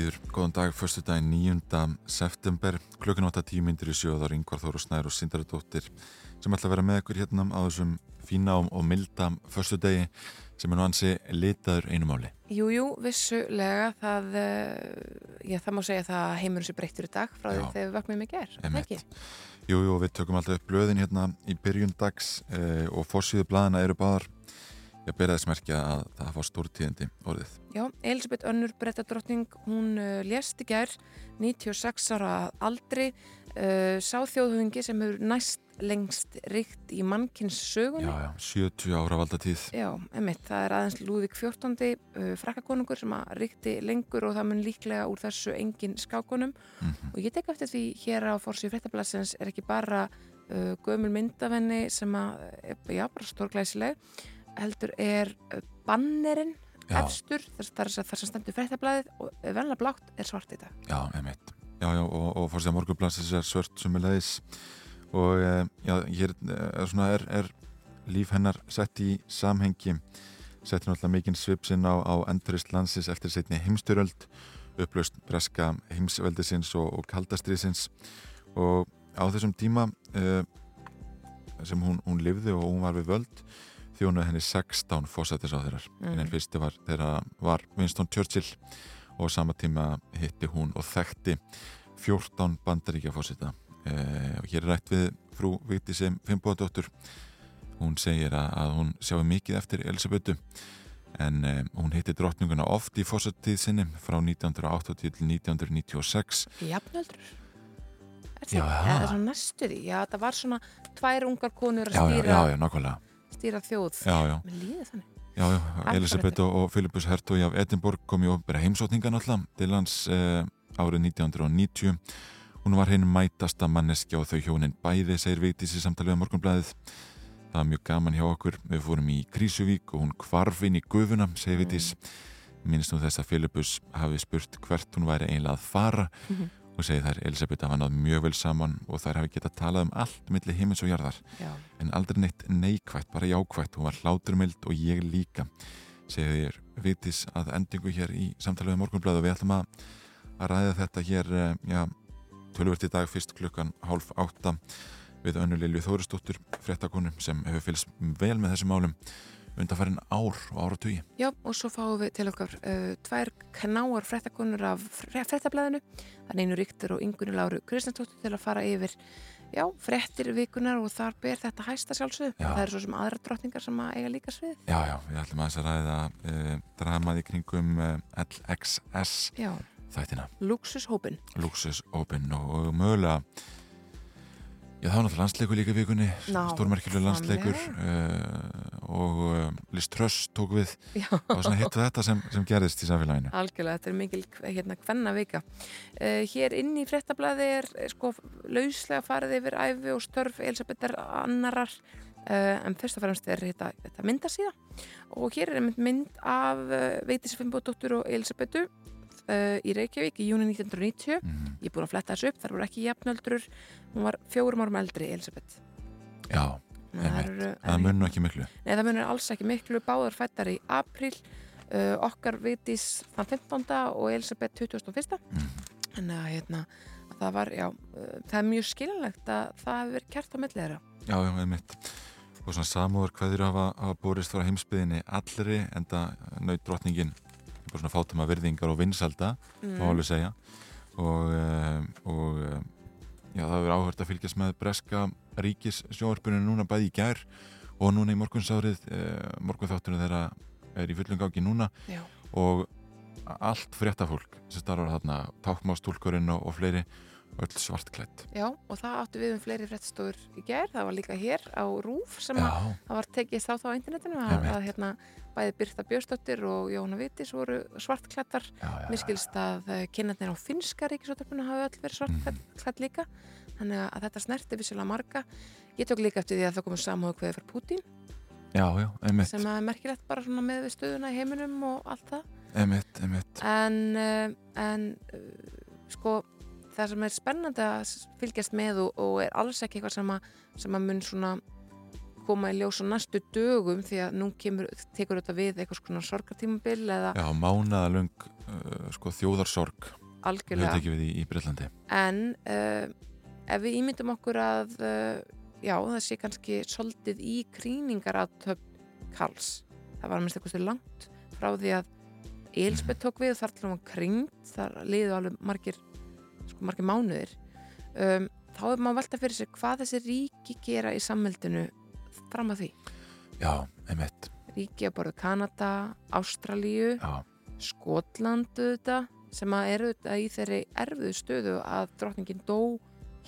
Býður, góðan dag, förstu daginn 9. september, klukkan 8.10 myndir í sjóðar Yngvar Þóru Snær og Sindaradóttir sem ætla að vera með ykkur hérna á þessum fína og, og milda förstu degi sem er nú ansi litaður einu máli. Jújú, jú, vissulega það, já, það má segja það heimur þessu breyttur í dag frá því þegar við vaknaðum í ger, er það ekki? Jú, jú, við tökum alltaf upp blöðin hérna í byrjun dags eh, og fórsýðu blaðina eru báðar ég byrja þess merkja að það var stórtíðindi orðið. Já, Elisabeth Önnur brettadrottning, hún uh, lést í gær, 96 ára aldri, uh, sá þjóðhungi sem hefur næst lengst ríkt í mannkins sögunni. Já, já, 70 ára valdatíð. Já, emitt, það er aðeins Lúðvík 14. Uh, frakkakonungur sem að ríkti lengur og það mun líklega úr þessu engin skákonum Mhm. og ég tek eftir því hér á Forsíu fréttablasins er ekki bara uh, gömul myndavenni sem að, já, bara stórglæsileg heldur er uh, bannerinn efstur, þar, sem stendur fréttablaðið og venlega blátt er svart í þetta. Já, einmitt. Já, já, og, og fórsýða morgunblansins er svört sem leiðis og eh, já, hér er, svona, er, er líf hennar sett í samhengi setti náttúrulega mikinn svipsinn á, á endurist landsins eftir setni heimstyröld upplaust breska heimsveldisins og, og kaldastriðsins og á þessum tíma uh, sem hún, hún lifði og hún var við völd þjónuði henni 16 fósættis á þeirrar Mhm. en einn fyrsti var þeirra var Winston Churchill og sama tíma hitti hún og þekkti 14 bandaríkja fósita uh, og hér er rætt við frú Vigdísi Fimboðadóttur hún segir að, að hún sjáu mikið eftir Elisabetu en um, hún hitti drottninguna oft í fósattíð sinni frá 1980 til 1996 Jafnöldur? Er Já, það? það. Eða svona næstu því? Já, það var svona tvær ungar konur að já, já, stýra, já, já, nákvæmlega stýra þjóð. já, já, Mér líði þannig. já, já. Elisabeth og, og Philippus Hertói af Edinborg kom í opera heimsókninga náttúrulega til hans uh, árið 1990 hún var hinn mætasta manneskja og þau hjónin bæði, segir Vigdís í samtalið við morgunblæðið það var mjög gaman hjá okkur við fórum í Krísuvík og hún kvarf inn í gufuna, segir Vigdís minnst nú þess að Philippus hafi spurt hvert hún væri eiginlega að fara Mhm. Og segir þær Elisabeth hafa náð mjög vel saman og þær hafi getað talað um allt milli himins og jarðar. Já. en aldrei neitt neikvætt, bara jákvætt. Hún var hláturmild og ég líka segir Vigdís að endingu hér í samtalið við morgunblöð og við ætlum að, að ræða þetta hér eh, já, tölvert í dag fyrst klukkan hálf átta við önnu Lilju Þóristóttur fréttakonum sem hefur fylgst vel með þessum málum undanfærin ár og áratugi Já, og svo fáum við til okkar uh, tvær knáar fréttakonur af fre- fréttablaðinu, þannig einu ríktur og yngunni Láru Kristjánsdóttur til að fara yfir já, fréttir vikunar og þar ber þetta hæsta sjálfsögðu. Já. Það eru svo sem aðra drottningar sem að eiga líka svið. Já, já, við ætlum aðeins að ræða uh, dramað í kringum uh, LXS Já, þættina luxushópin. Luxus Open og, og mögulega Já, það var náttúrulega landsleikur líka vikunni, Ná, stórmerkilega landsleikur uh, og uh, Liz Truss tók við. Og svona hittu þetta sem, sem gerðist í samfélaginu. algjörlega, þetta er mikil hérna hvenna vika. Uh, hér inn í fréttablaði er eh, sko lauslega farið yfir æfi og störf Elisabethar annarar uh, en fyrst og fremst er þetta, þetta myndasíða. Og hér er mynd af Veitis Fimboðdóttur og Elisabetu uh, í Reykjavík í júni 1990 Mm, ég er búin að fletta þessu upp, þar voru ekki jafnöldrur hún var fjórum árum eldri Elisabeth já, einmitt. eru- það munur ekki miklu. Nei, það munir alls ekki miklu, báðar fættar í april, uh, okkar vitis þann 15. og Elisabeth 21. Mm. En að hérna, að það var, já, uh, það er mjög skiljanlegt að það hefur verið kert á millið þeirra. Já, já, einmitt. Og svona samúður hverður hafa, hafa borist frá heimsbyðinni allri en það naut drottningin bara svona fátum að virðingar og vinsalda, Mm. má alveg segja. Og, uh, og uh, já, það hefur áhört að fylgjast með breska ríkis sjóarpuninu núna bæði í gær og núna í morgunsárið, uh, morgunþáttunum þeirra er í fullum gangi núna Já. og allt fréttafólk sem starfar þarna, tákmástúlkurinn og, og fleiri, öll svartklætt. Já, og það áttu við um fleiri fréttstofur í ger, það var líka hér á RÚF sem að það var tekið þá þá á internetinu að, að hérna, bæði Birta Björnsdóttir og Jóna Vitis voru svartklættar Mér skilst að kynarnir á finska ríkisvöldöfnuna hafa öll verið svartklætt líka. Þannig að þetta snerti vissilega marga. Ég tók líka eftir því að það komið samhóðu hverði fyrir Putin Já, já, sem er merkilegt bara svona með við stöðuna í heiminum og allt það. Einmitt, einmitt. En, uh, en uh, sko það sem er spennandi að fylgjast með og, og er alls ekki eitthvað sem að, sem að mun svona koma í ljós á næstu dögum því að nú kemur, tekur þetta við eitthvað svona sorgartímabil eða Já, mánaðalung uh, sko, þjóðarsorg. Algjörlega. Við í, í en uh, ef við ímyndum okkur að uh, já, það sé kannski soldið í krýningar að töfn Karls. Það var að minnst eitthvað langt frá því að Elisabeth tók við og þar til hún var kringd þar liðu alveg margir sko margir mánuðir um, þá er maður að velta fyrir sér hvað þessi ríki gera í samveldinu fram að því. Já, einmitt, ríki að borða Kanada, Ástralíu já, Skotland auðvitað sem að eru auðvitað í þeirri erfiðu stöðu að drottningin dó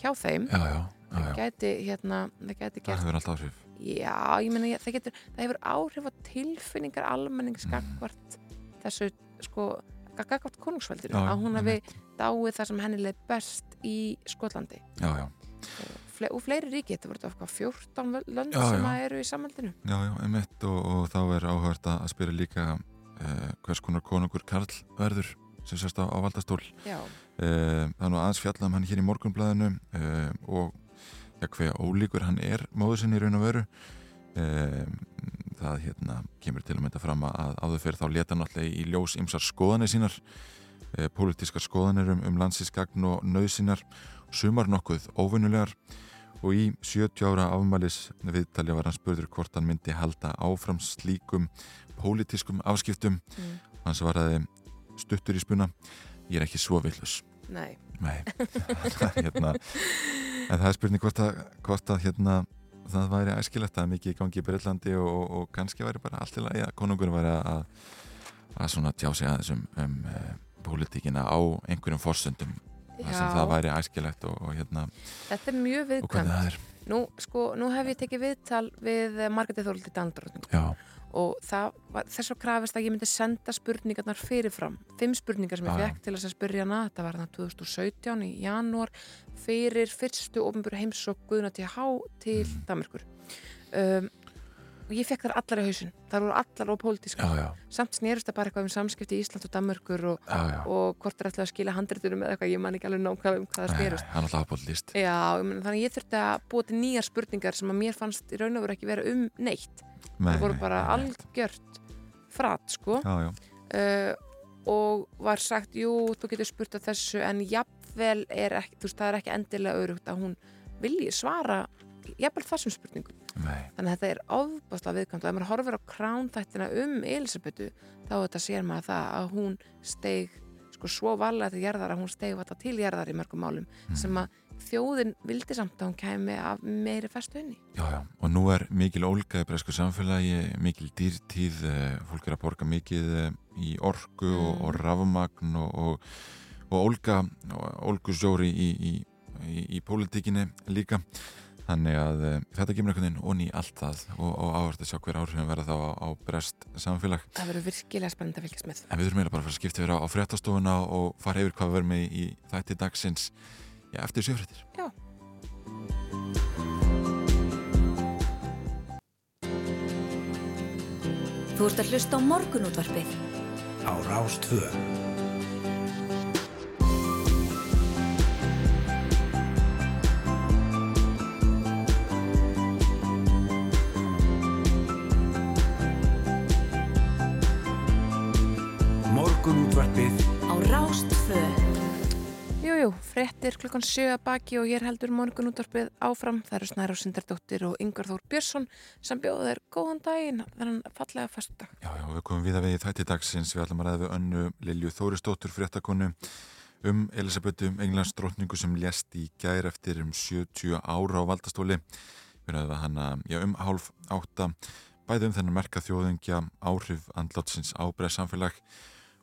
hjá þeim. Já, já, já, það já. gæti hérna það gæti Það hefur alltaf áhrif. Já, ég meina ég- það getur það hefur áhrif á tilfinningar almennings Mhm. gagvart þessu sko, gagvart konungsveldinu Já, að hún hafi dáið það sem henni leið best í Skotlandi. Já, Fle og fleiri ríki, þetta voru okkar 14 völ- lönd sem eru í samveldinu. Já, já, einmitt og, og þá er áhört að spyrja líka uh, hvers konar konungur Karl verður sem sérst á, á valdastól. Uh, það er nú aðeins fjallað um hann hér í morgunblæðinu uh, og ja, hver ólíkur hann er móður sinni í raun og veru. Uh, það hérna kemur til að mynda fram að áður fyrir þá leta náttúrulega í ljós ymsar skoðanir sínar uh, pólitískar skoðanir um, um landsinsgagn og nöðsinar sumar nokkuð óvinnulegar og í 70 ára afmælis viðtalja var hann spurður hvort hann myndi halda áfram slíkum pólitískum afskiptum. Mm, hann svaraði stuttur í spuna ég er ekki svo villus nei. Nei, hérna en það er spurning hvort að, hvort að hérna, það væri æskilegt að mikið gangi í Breitlandi og, og, og kannski væri bara allt lagi að konungur væri að að svona tjá sig aðeins um, um uh, pólitíkina á einhverjum forsöndum þar sem það væri æskilegt og, og hérna, þetta er mjög viðkvæmt. nú, sko, nú hef ég tekið viðtal við Margreti Þóruldi Dandrótning Já, og þess að krafist að ég myndi senda spurningarnar fyrirfram. Fimm spurningar sem ég fekk til að spyrja hana þetta var þannig 2017 í janúar fyrir fyrstu ofnbjörn heimsók Guðna til Há til Mm. Danmarkur um, og ég fekk þar allar í hausin þar voru allar og pólitískar já, já, samt snerist það bara eitthvað um samskipti í Ísland og Danmarkur og, já, já. og hvort er ætlaði að skila handritunum eða eitthvað, ég man ekki alveg nákvæmlega um hvað það Nei, snerist. Hann alltaf ábúðlist Já, ég meina, þannig að ég þurfti að búa til nýjar spurningar sem að mér fannst í raun og veru ekki vera um neitt. Það voru bara algjört frat sko. Já, já, uh, og var sagt, jú, þú getur spurt að þessu en jafnvel er ekki, þú veist, það er ekki endilega örugt að hún vilji svara jafnvel þessum spurningum nei, þannig að þetta er ofbáslega viðkvæmt og ef maður horfir á kránþættina um Elisabetu þá þetta sér maður það að hún steig sko svo varlega til jarðar að hún steig þetta til jarðar í mörgum málum Mm. sem að þjóðin vildi samt að hún kæmi af meiri festu henni og nú er mikil ólga í bresku samfélagi, mikil dýrtíð, eh, fólk er að borga mikið eh, í orku og, Mm. og rafmagn og, og, og ólga, ólgusjóri í, í, í, í pólitíkinni líka. Þannig að eh, þetta kemur einhvern veginn onni í allt það og, og áhört að sjá hver áhrifin verða þá á, á brest samfélag. það verður virkilega spennandi að fylgjast með En við þurfum eiginlega bara að fara að skipta yfir á, á fréttastofuna og fara yfir hvað við verðum með í þætti dagsins já, eftir sjöfréttir. Já. Þú ert að hlusta á morgunútvarpið. á Rástvö. Jú, fréttir klukkan sjö að baki og hér heldur morgun útvarpið áfram. Það eru Snæra Sindardóttir og Yngvar Þór Björnsson sem bjóða þér góðan daginn, þannig fallega föstudag. Já, já, við komum við að við í þætti dagsins, við ætlum að ræða við önnu Lilju Þóristóttur fréttakonu um Elisabetu, Englands drottningu sem lést í gær eftir um 70 ára á valdastóli. Við ræðum við hana, já, um hálf átta, bæði um þennan merka þjóðingja áhrif andlátsins ábreið samfélag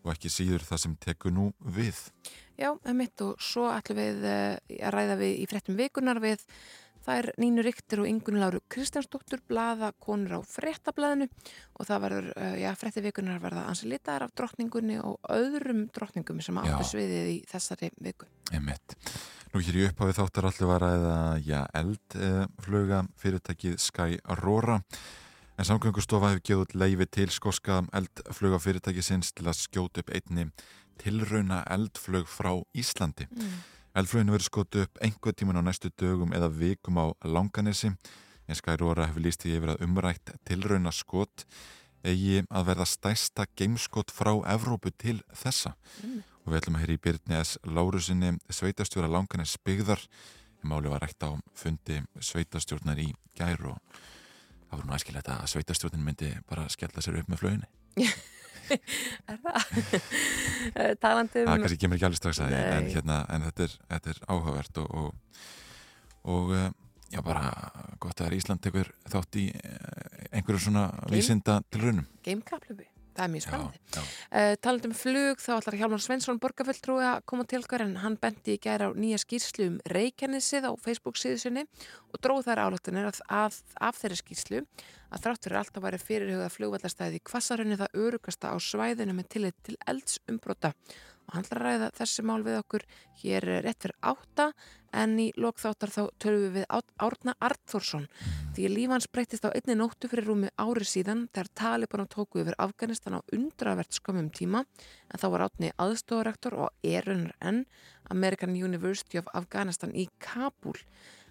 og ekki síður það sem tekur nú við. Já, það mitt og svo ætlum við uh, að ræða við í fréttum vikunar við Það er Nínu Ríktir og Ingun Láru Kristjánsdóttur blaða konur á frettablaðinu og það verður, uh, já, fretti vikunar verða ansi litaðar af drottningunni og öðrum drottningum sem áttu Já. sviðið í þessari viku. Einmitt. Nú hér í upphafið þáttar allir var að ja, eldfluga fyrirtækið Sky Aurora en samgöngustofa hefur gefið út leifi til skoska eldfluga fyrirtækisins til að skjóta upp einni tilrauna eldflug frá Íslandi. Mm. Eldfluginu verður skotu upp einhver tíman á næstu dögum eða vikum á Langanesi en Aurora hefur líst því yfir að umrætt tilrauna skot eigi að verða stæsta gameskot frá Evrópu til þessa Mm. og við ætlum að heyra í Byrni S. Lárusinni sveitastjóra langanes byggðar máli var rætt á fundi sveitastjórnar í gær og það voru nú æskilegt að sveitastjórnin myndi bara skella sér upp með flöginni Er það? Eh, Talandi það um... kannski kemur ekki alveg strax að en, hérna, en þetta, er, þetta er áhugavert og, og, og eh, já bara gott að Ísland tekur þátt í eh, einhverju svona vísinda til raunum Gamekaplubi. Það er mjög spennandi. Uh, talandi um flug, þá ætlar Hjálmar Svensson borgarfulltrúi að koma til hver en hann benti í gæra á nýja skýrslu um Reykjanesið á Facebook síðu sinni og dróð þær álöktunir að, af þeirri skýrslu að þrátt fyrir alltaf væri fyrirhugað flugvallastæði í kvassarunni það örugasta á svæðinu með tillit til eldsumbrota hann ætlar að ræða þessi mál við okkur hér rétt fyrir átta en í lokþáttar þá tölum við Át- Árna Artþórsson því að líf hans breytist á einni nóttu fyrir rúmi ári síðan þegar Taliban tóku yfir Afganistan á undravert skömmum tíma en þá var Átni aðstofarektor og erunnar enn American University of Afghanistan í Kabul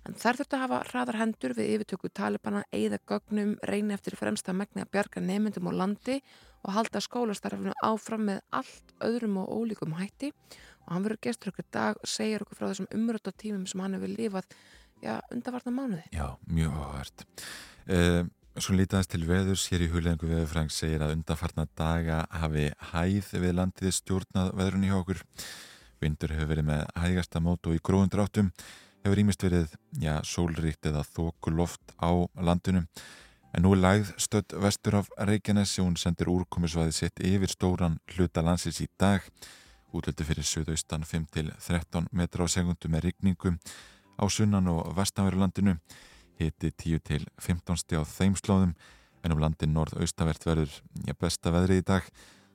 en þær þurftu að hafa hraðar hendur við yfirtöku Talibana, eigða gögnum, reyni eftir fremsta megni að bjarga nefndum á landi og halda skólastarfinu áfram með allt öðrum og ólíkum hætti. Og hann verður gestur okkur dag og segir okkur frá þessum umröta tímum sem hann hefur lifað já, undarvarna mánuði. já, mjög áhugavert. Uh, Svo lítaðast til veðurs hér í huglegingu veðurfræng segir að undanfarna daga hafi hæð við landið stjórnað veðrunni hjá okkur. Vindur hefur verið með hægasta mót og í gróðundráttum hefur ímist verið já, sólríkt eða þokuloft á landinu. En nú er lægð stödd vestur af Reykjanesi hún sendir úrkomisvæði sitt yfir stóran hluta landsins í dag. Útlöldu fyrir suðaustan 5-13 metra á segundu með rigningu á sunnan og vestanveru landinu. Hiti 10 til 15 stíð á þeim slóðum. En um landin norðaustavert verður ja, besta veðri í dag.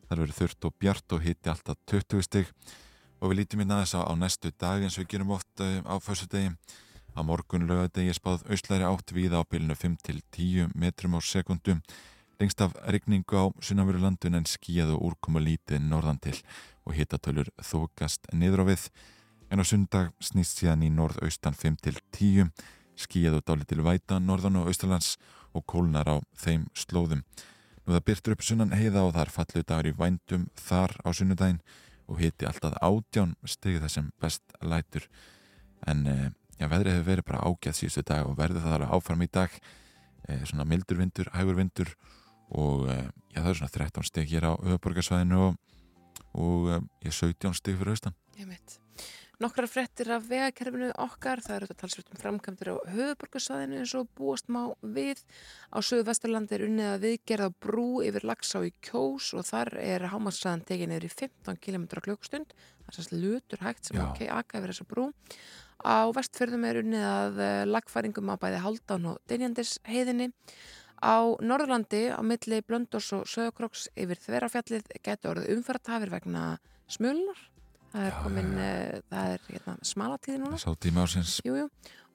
Þar verður þurft og bjart og hiti alltaf 20 stíð og við lítum inn aðeins á, á næstu dag eins og við gerum oft uh, á fössudegi á morgun lögadegi spáð auslæri átt víða á bylunu 5 til 10 metrum á sekundu lengst af rigningu á sunnanveru landun en skíð og úrkoma lítið norðan til. Og hitatölur þókast niður á við. En á sundag snýst síðan í norðaustan 5 til 10 skíð og dálitil væta norðan og austalands og kólnar á þeim slóðum. Nú það byrtur upp sunnan heiða og það er fallu dagur í vændum þar á sunnudaginn og hiti alltaf átján stigið þessum best lætur. En eh, já, veðrið hefur verið bara ágæð síðustu dag og verður það alveg áfram í dag. Eh, svona mildur vindur, hægur vindur og eh, já, það er svona 13 stig hér á höfuborgarsvæðinu og, og eh, já, 17 stig fyrir austan. Ég veit. Nokkrar frettir af vegakerfinu okkar, það eru þetta talsvöld um framkvæmdur á höfuborgarsvæðinu eins og búast má við. Á söðu vesturlandi er unnið að viðgerða brú yfir Laxá í Kjós og þar er hámarsræðan niður í 15 km á klukkustund. Það er sérst lutur hægt sem Já. ok aka yfir þessa brú. Á vestfjörðum er unnið að eh, lagfæringum á bæði Haldán og Dynjandis heiðinni. Á Norðurlandi á milli Blöndós og Söðokroks yfir Þverafjallið getur orðið umferðtafir vegna smulunar. Það er Já, komin, já, uh, það er hérna, smalatíði núna. Sá tíma ásins Jú, jú.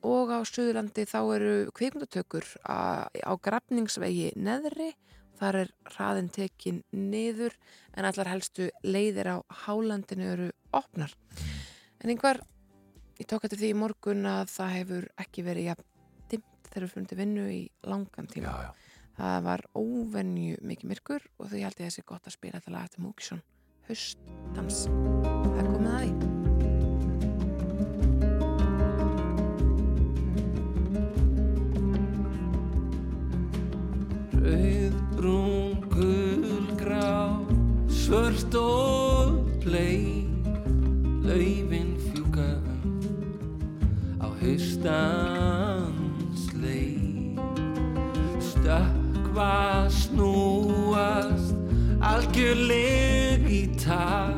Og á Suðurlandi þá eru kvikmyndatökur á, grafningsvegi neðri. Þar er hraðin tekin niður en allar helstu leiðir á hálandinu eru opnar. En einhver, ég tók eftir því í morgun að það hefur ekki verið jafn dimmt þegar við fundi vinnu í langan tíma. Já, já, Það var óvenju mikið myrkur og því held ég þessi gott að spila þetta lag eftir Múkisson. Það komið að því. Rauð, brún, gul, grá, svört og bleik, laufin fjúka á haustans leik. Stökkva snúast, algjörleg í takt,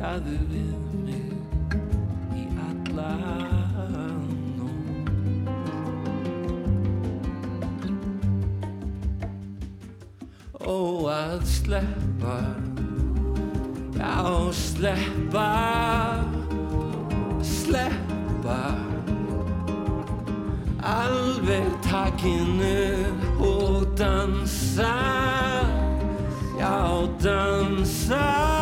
vangaðu við mig í alla nótt. Ó að sleppa Já, sleppa Sleppa. Alveg takinu og dansa Já, Dansa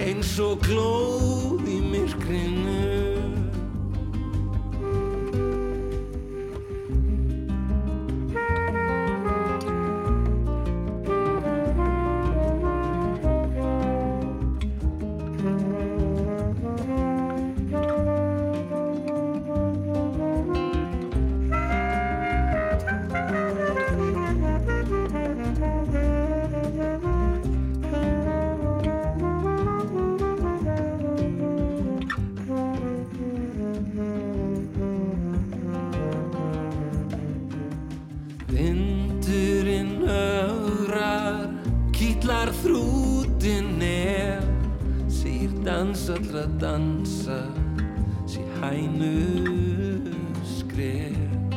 Eins og glóð í myrkrinu Vindurinn ögrar, kýtlar þrútin er Sýr dans allra dansa, sí hænu skref.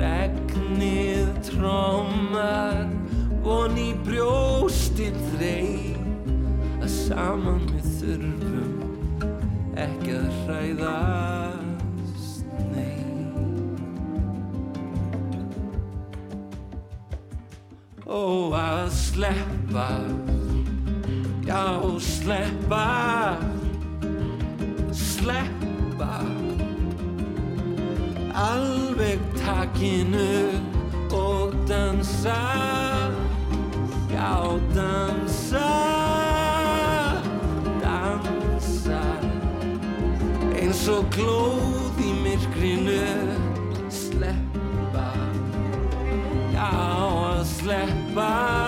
Regnið trommar, von í brjóstinn þreif Að saman við þurfum ekki að hræðast, Ó að sleppa. Já, sleppa. Sleppa. Alveg takinu og dansa. Já, dansa. Dansa. Eins og glóð í myrkrinu. Sleppa. Já, að sleppa og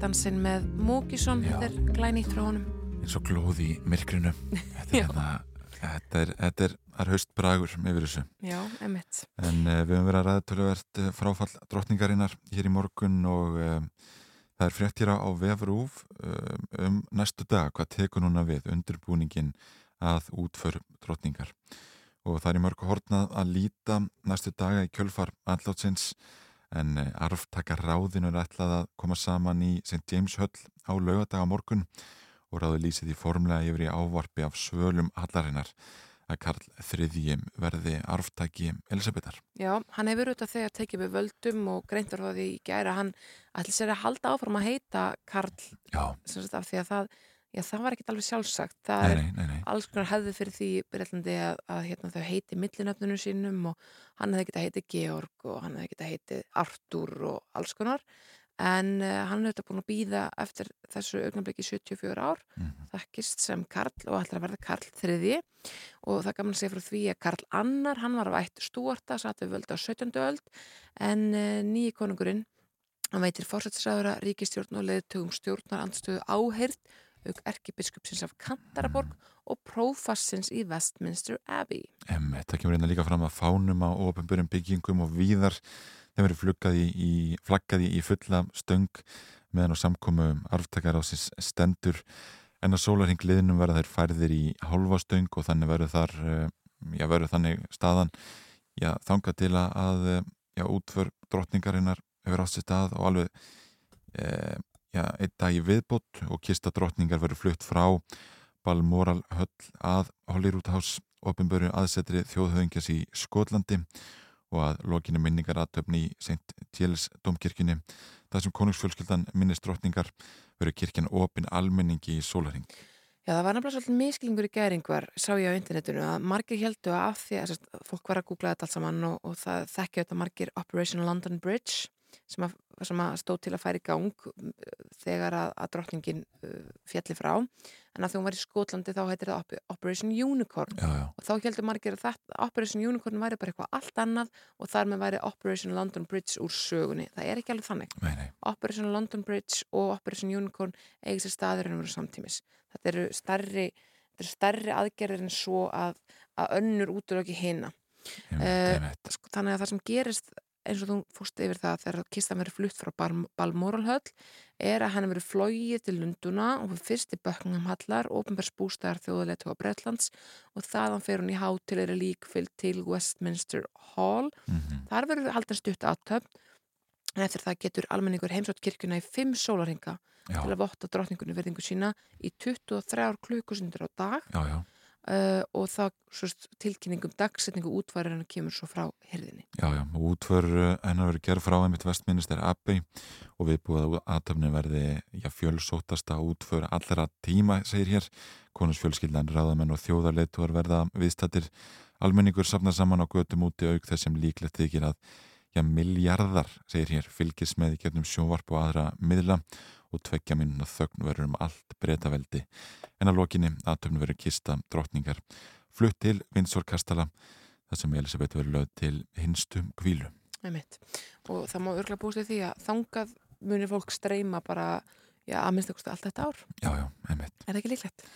haustdansin með Múkisson, þetta er glænýtt frá honum. eins og glóð í myrkrinu. Þetta er, hérna, þetta er, þetta er, haustbragur yfir þessu. Já, en uh, við höfum verið að ræða töluvert uh, fráfall drottningarinnar hér í morgun og uh, það er frétt hér á vefrúf um næstu dag, hvað tekur núna við undirbúningin að útför drottningar. Og það er í mörgu hortnað að líta næstu daga í kjölfar andlátsins en uh, arftaka ráðinu er ætlað að koma saman í St. James Höll á laugardaga morgun og ráðu lýsið í formlega yfir í ávarpi af svölum allarinnar að Karl III verði arftaki Elisabetar. Já, hann hefur auðvitað þegar tekið við völdum og greint var það í gæra hann ætli sér að halda áfram að heita Karl Já, sem sagt af því að það, já, það var ekkit alveg sjálfsagt. Það nei, er nei, nei, nei. alls konar hefði fyrir því Breitlandi að, að hérna, þau heiti millinöfnunum sínum og hann hefði getað heitið Georg og hann hefði getað heitið Artur og alls konar en uh, hann hefði búin að býða eftir þessu augnablikki 74 ár Mhm. þekkist sem Karl og ætlar að verða Karl þriði og það gaman að segja frá því að Karl annar, hann var af ætt stúarta satt við völdu á 17. öld en uh, nýji konungurinn hann veitir fórsættisræðura, ríkistjórn og leiðtögum stjórnar andstöðu áheyrt auk erkibiskupsins af Kantaraborg og prófassins í Westminster Abbey. Em, þetta kemur hérna líka fram að fánum á ofinbjörnum byggingum og víðar þeim verið fluggaði í, flaggaði í fulla stöng meðan á samkomu arftakar á sér stendur en að sólarhing liðnum verða þær færðir í hálfa stöng og þannig verður þar eh, já, verður þannig staðan já, þangað til að- eh, já, útför drottningarinnar hefur átt sér stað og alveg e, já, einn dag í viðbót og kista drottningar verður flutt frá Balmoral höll að Holyrood House ofinböru aðsetri þjóðhauðingjas í Skotlandi og að lokinu minningar aðtöfni í St. Giles domkirkjunni þar sem konungsfjölskyldan minnist drottningar veru kirkjan opin almenningi í sólaring. Já, það var nefnilega svolítið misklingur í gæringvar, sá ég á internetinu, að margir heldu að af því að fólk var að googla þetta allt saman og, og það þekkja þetta margir Operation London Bridge sem að, sem að stóð til að færi gang þegar að, að drottningin uh, fjalli frá. En að því hún var í Skotlandi þá heitir það Operation Unicorn. Já, já. og þá heldur margir að þetta, Operation Unicorn væri bara eitthvað allt annað og þar með væri Operation London Bridge úr sögunni. Það er ekki alveg þannig. Nei, nei. Operation London Bridge og Operation Unicorn eigið sér staður en voru samtímis. Þetta eru starri, þetta eru starri aðgerðir en svo að, að önnur útur ekki hina. Uh, þannig að það sem gerist eins og þú fórst yfir það þegar kistan verið flutt frá Balmoralhöll er að hann verið flóið til Lunduna og fyrst í Böknum hallar ofinbærs bústæðar þjóðulegt á Breitlands og þaðan fer hún í hátilegri líkfylg til Westminster Hall mm -hmm. þar verður haldin stutt aðtöfn en eftir það getur almenningur heimsótt kirkuna í fimm sólarhinga til að votta drotningunni verðingu sína í 23 klukkusundur á dag já, já. Uh, og það tilkynningum dagsetningu útvarir kemur svo frá herðinni. Já, já, útvar hennar verið gerð frá einmitt vestminister Abbey og við búið að aðtöfni verði já, fjölsótasta útför allra tíma, segir hér. Konusfjölskyldan, ráðamenn og þjóðarleitur verða viðstættir almenningur safna saman á götum úti auk þessum líklegt þykir að já, miljardar, segir hér, fylgis með í getnum sjóvarp og aðra miðla. og tveggja minnuna þögn verður um allt breytaveldi en að lokinni aðtöfnu verður kista drottningar flutt til Vindsor Kastala þar sem Elisabeth verður lögð til hinstum kvílu. Og það má örgla búið því að þangað munir fólk streyma bara já, að minnst ekkurstu allt þetta ár. Já, já, einmitt. Er það ekki líklegt?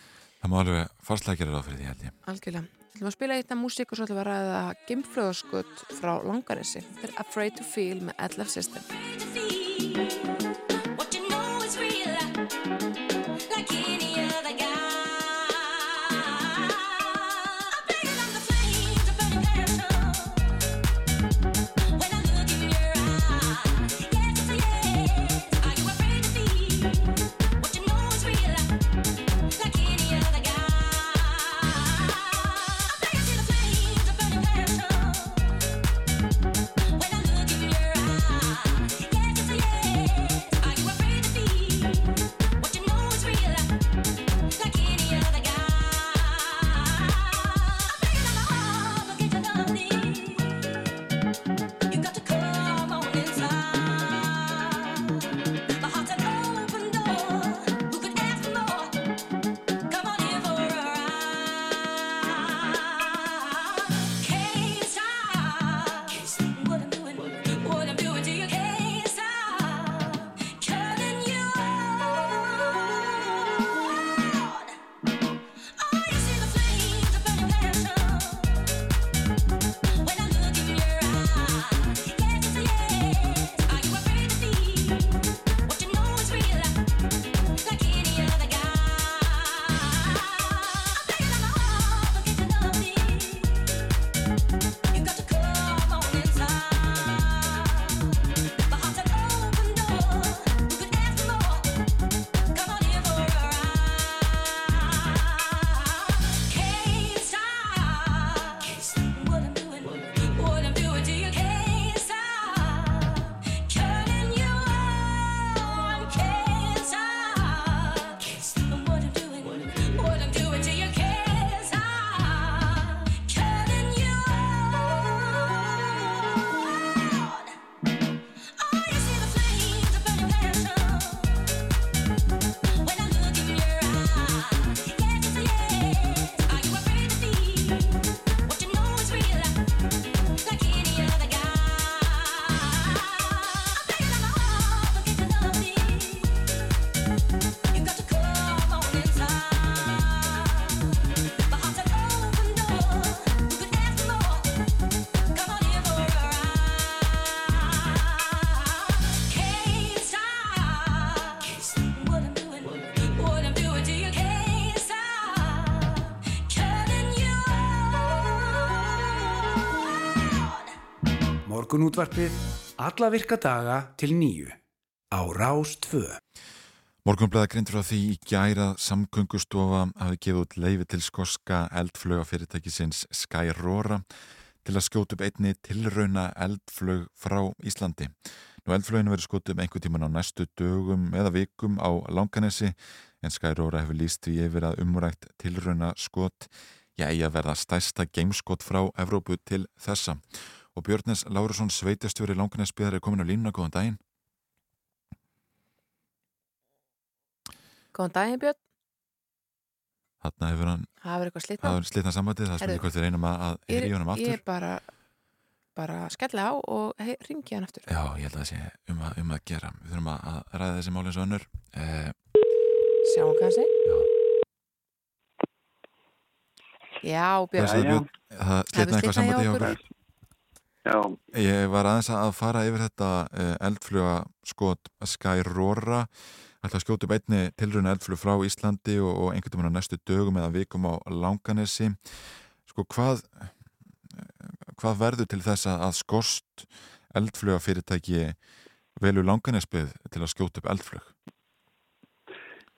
Það má alveg farslækjara ráð fyrir því held ég. Algjörlega. Þú ætlum að spila eitt af músík og svo ætlum við að ræða gimflöðaskut frá Langanessi. Þetta er Afraid to Feel með Edlef System. Morgunútvarpið alla virka daga til nýju á Rás 2. Morgunblæða grindur á því í gæra samgöngustofa hafi gefið út leifi til skoska eldflöga fyrirtækisins Skyrora til að skjóta upp einni tilrauna eldflög frá Íslandi. Nú eldflöginu verið skjóta upp einhver tíman á næstu dögum eða vikum á Langanesi en Skyrora hefur líst því yfir að umrækt tilrauna skot já, ég verða stærsta gameskot frá Evrópu til þessa. Og Björnes Lárusson sveitastjóri Langanesbyðar er komin á línuna, góðan daginn. Góðan daginn Björn, Þarna hefur hann, það verður eitthvað það slitna hefur slitna sambandið, það Heyrðu, spyrir hvort við reynum að, að heyri honum Ég aftur. er bara, bara skella á og ringi hann aftur. Já, ég held að það sé um að, um að gera. Við þurfum að, að ræða þessi málins og önnur. Eh, Sjáum kannski já, Já Björn, það slitna slitnað eitthvað sambandið hjá okkur? Já, Ég var aðeins að fara yfir þetta uh, eldfluga skot Skyrora. Ætla að skjóta upp einni tilruna eldflug frá Íslandi og, og einhvern veginn á næstu dögum eða vikum á Langanesi. Sko hvað, hvað verður til þess að skost eldfluga fyrirtæki velu Langanesbyð til að skjóta upp eldflug?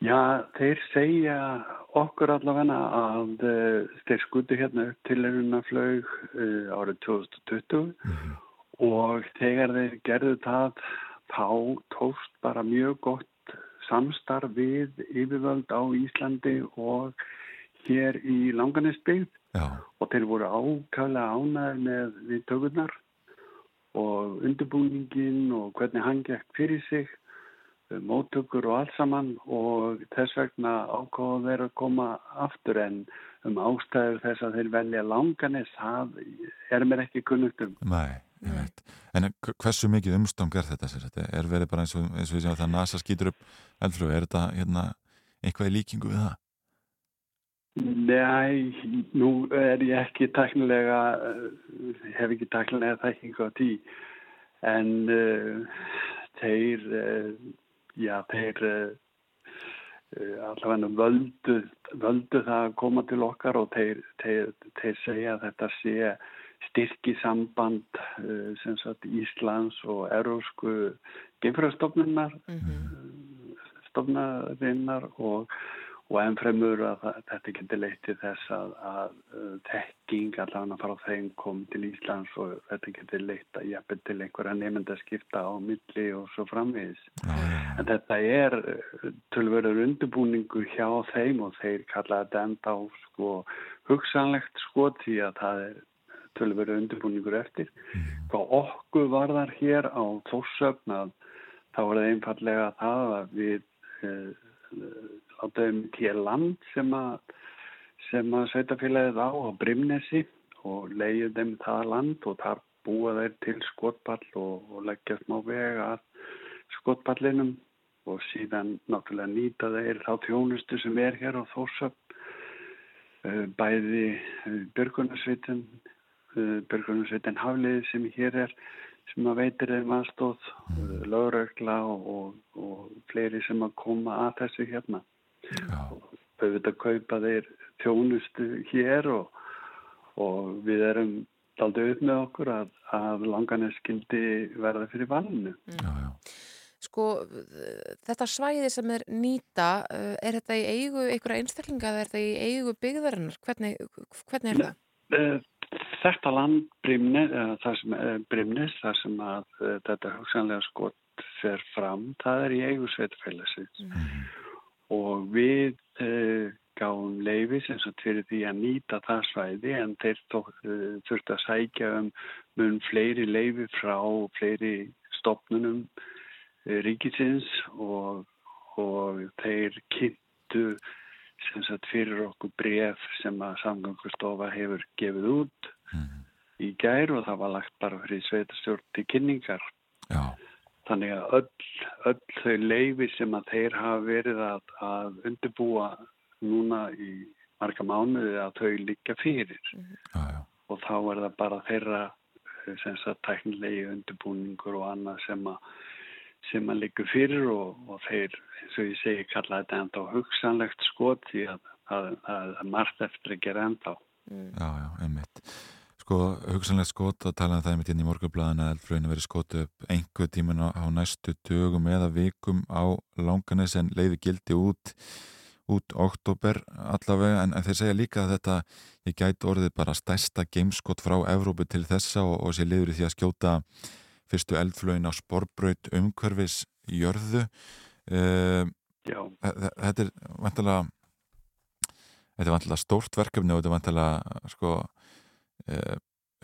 já, þeir segja okkur allavega að uh, þeir skutu hérna upp til eruna flög uh, árið 2020 og þegar þeir gerðu það þá tókst bara mjög gott samstarf við yfirvöld á Íslandi og hér í Langanisbyggð Já, og þeir voru ákvæmlega ánæður með við tökurnar og undirbúningin og hvernig hann gekk fyrir sig. eh, móttökur og allt saman og þess vegna ákváða þeir að koma aftur en um ástæður þess að þeir velja langanis það er mér ekki kunnugt um. nei, ég veit. En hversu mikið umstang er þetta? sagt? Er verið bara eins og, eins og það NASA skýtur upp eldflug? Er þetta hérna, eitthvað í líkingu við það? Nei, nú er ég ekki taknilega, uh, hef ekki taknilega þekkingu á því en uh, þeir, uh, já þeir uh, uh, allavega völdu, völdu það að koma til okkar og þeir, þeir, þeir segja að þetta sé styrki samband uh, sem sagt Íslands og Eurósku geimfröðstofnunar Mhm. stofnarinnar og, og ennfremur að þetta getur leitt til þess að, að uh, þekking allavega frá þeim kom til Íslands og þetta getur leitt að jafnvel til einhverja nefndaskipta á milli og svo já. En þetta er tölverður undirbúningur hjá þeim og þeir kalla þetta enda á sko, hugsanlegt sko því að það er tölverður undirbúningur eftir. Hvað okkur varðar hér á Þórsöfn að þá er það einfallega það að við uh, látaðum til land sem að sem að sveitafélagið á á Brimnesi og leiðum þeim það land og þar búa þeir til skotpall og, og leggja smá veg að skotpallinum og síðan náttúrulega nýta þeir þá þjónustu sem er hér á Þórsöfn uh, bæði uh, Björgunarsveitin uh, Björgunarsveitin Hafliði sem hér er sem að veitir þeim aðstóð lögregla og, og, og fleiri sem að koma að þessu hérna. Auðvitað kaupa þeir þjónustu hér og, og við erum aldrei upp með okkur að, að langanir skildi verða fyrir valinu. já, já. Sko, þetta svæði sem er nýta, uh, er þetta í eigu einhverja einstaklinga eða er þetta í eigu byggðarinnar? Hvernig, hvernig er það? Eh, Þetta land Brimnes, það sem, eh, Brimnes, það sem að eh, þetta hugsanlega skott fer fram, það er í eigu sveitfélagsins og við uh, gáum leifi sem svo fyrir því að nýta það svæði en þeir uh, þurfti að sækja um mun fleiri leifi frá fleiri stopnunum uh, ríkisins og, og þeir kynntu sem sagt fyrir okkur bref sem að samgöngustofa hefur gefið út í gær og það var lagt bara fyrir sveitastjórn til kynningar. já. Þannig að öll, öll þau leifi sem að þeir hafa verið að, að undirbúa núna í marga mánuði að þau liggja fyrir já, já. og þá er það bara þeirra sem sagt tæknilegi undirbúningur og annað sem að sem að liggur fyrir og, og þeir, eins og ég segi, kalla þetta enda hugsanlegt skot því að það er margt eftir að gera enda. Já, já, einmitt. Sko hugsanlega skot að tala um það mitt inn í morgunblæðan að eldflöginu verið skotu upp einhver tíman á, á næstu dögum eða vikum á langanis en leiði gildi út út oktober allavega. En, en þeir segja líka að þetta ég gæti orðið bara stærsta gameskot frá Evrópu til þessa og, og sé liður í því að skjóta fyrstu eldflögin á sporbraut umhverfis jörðu. Uh, þetta er vantilega þetta er vantilega stórt verkefni og þetta er vantilega sko,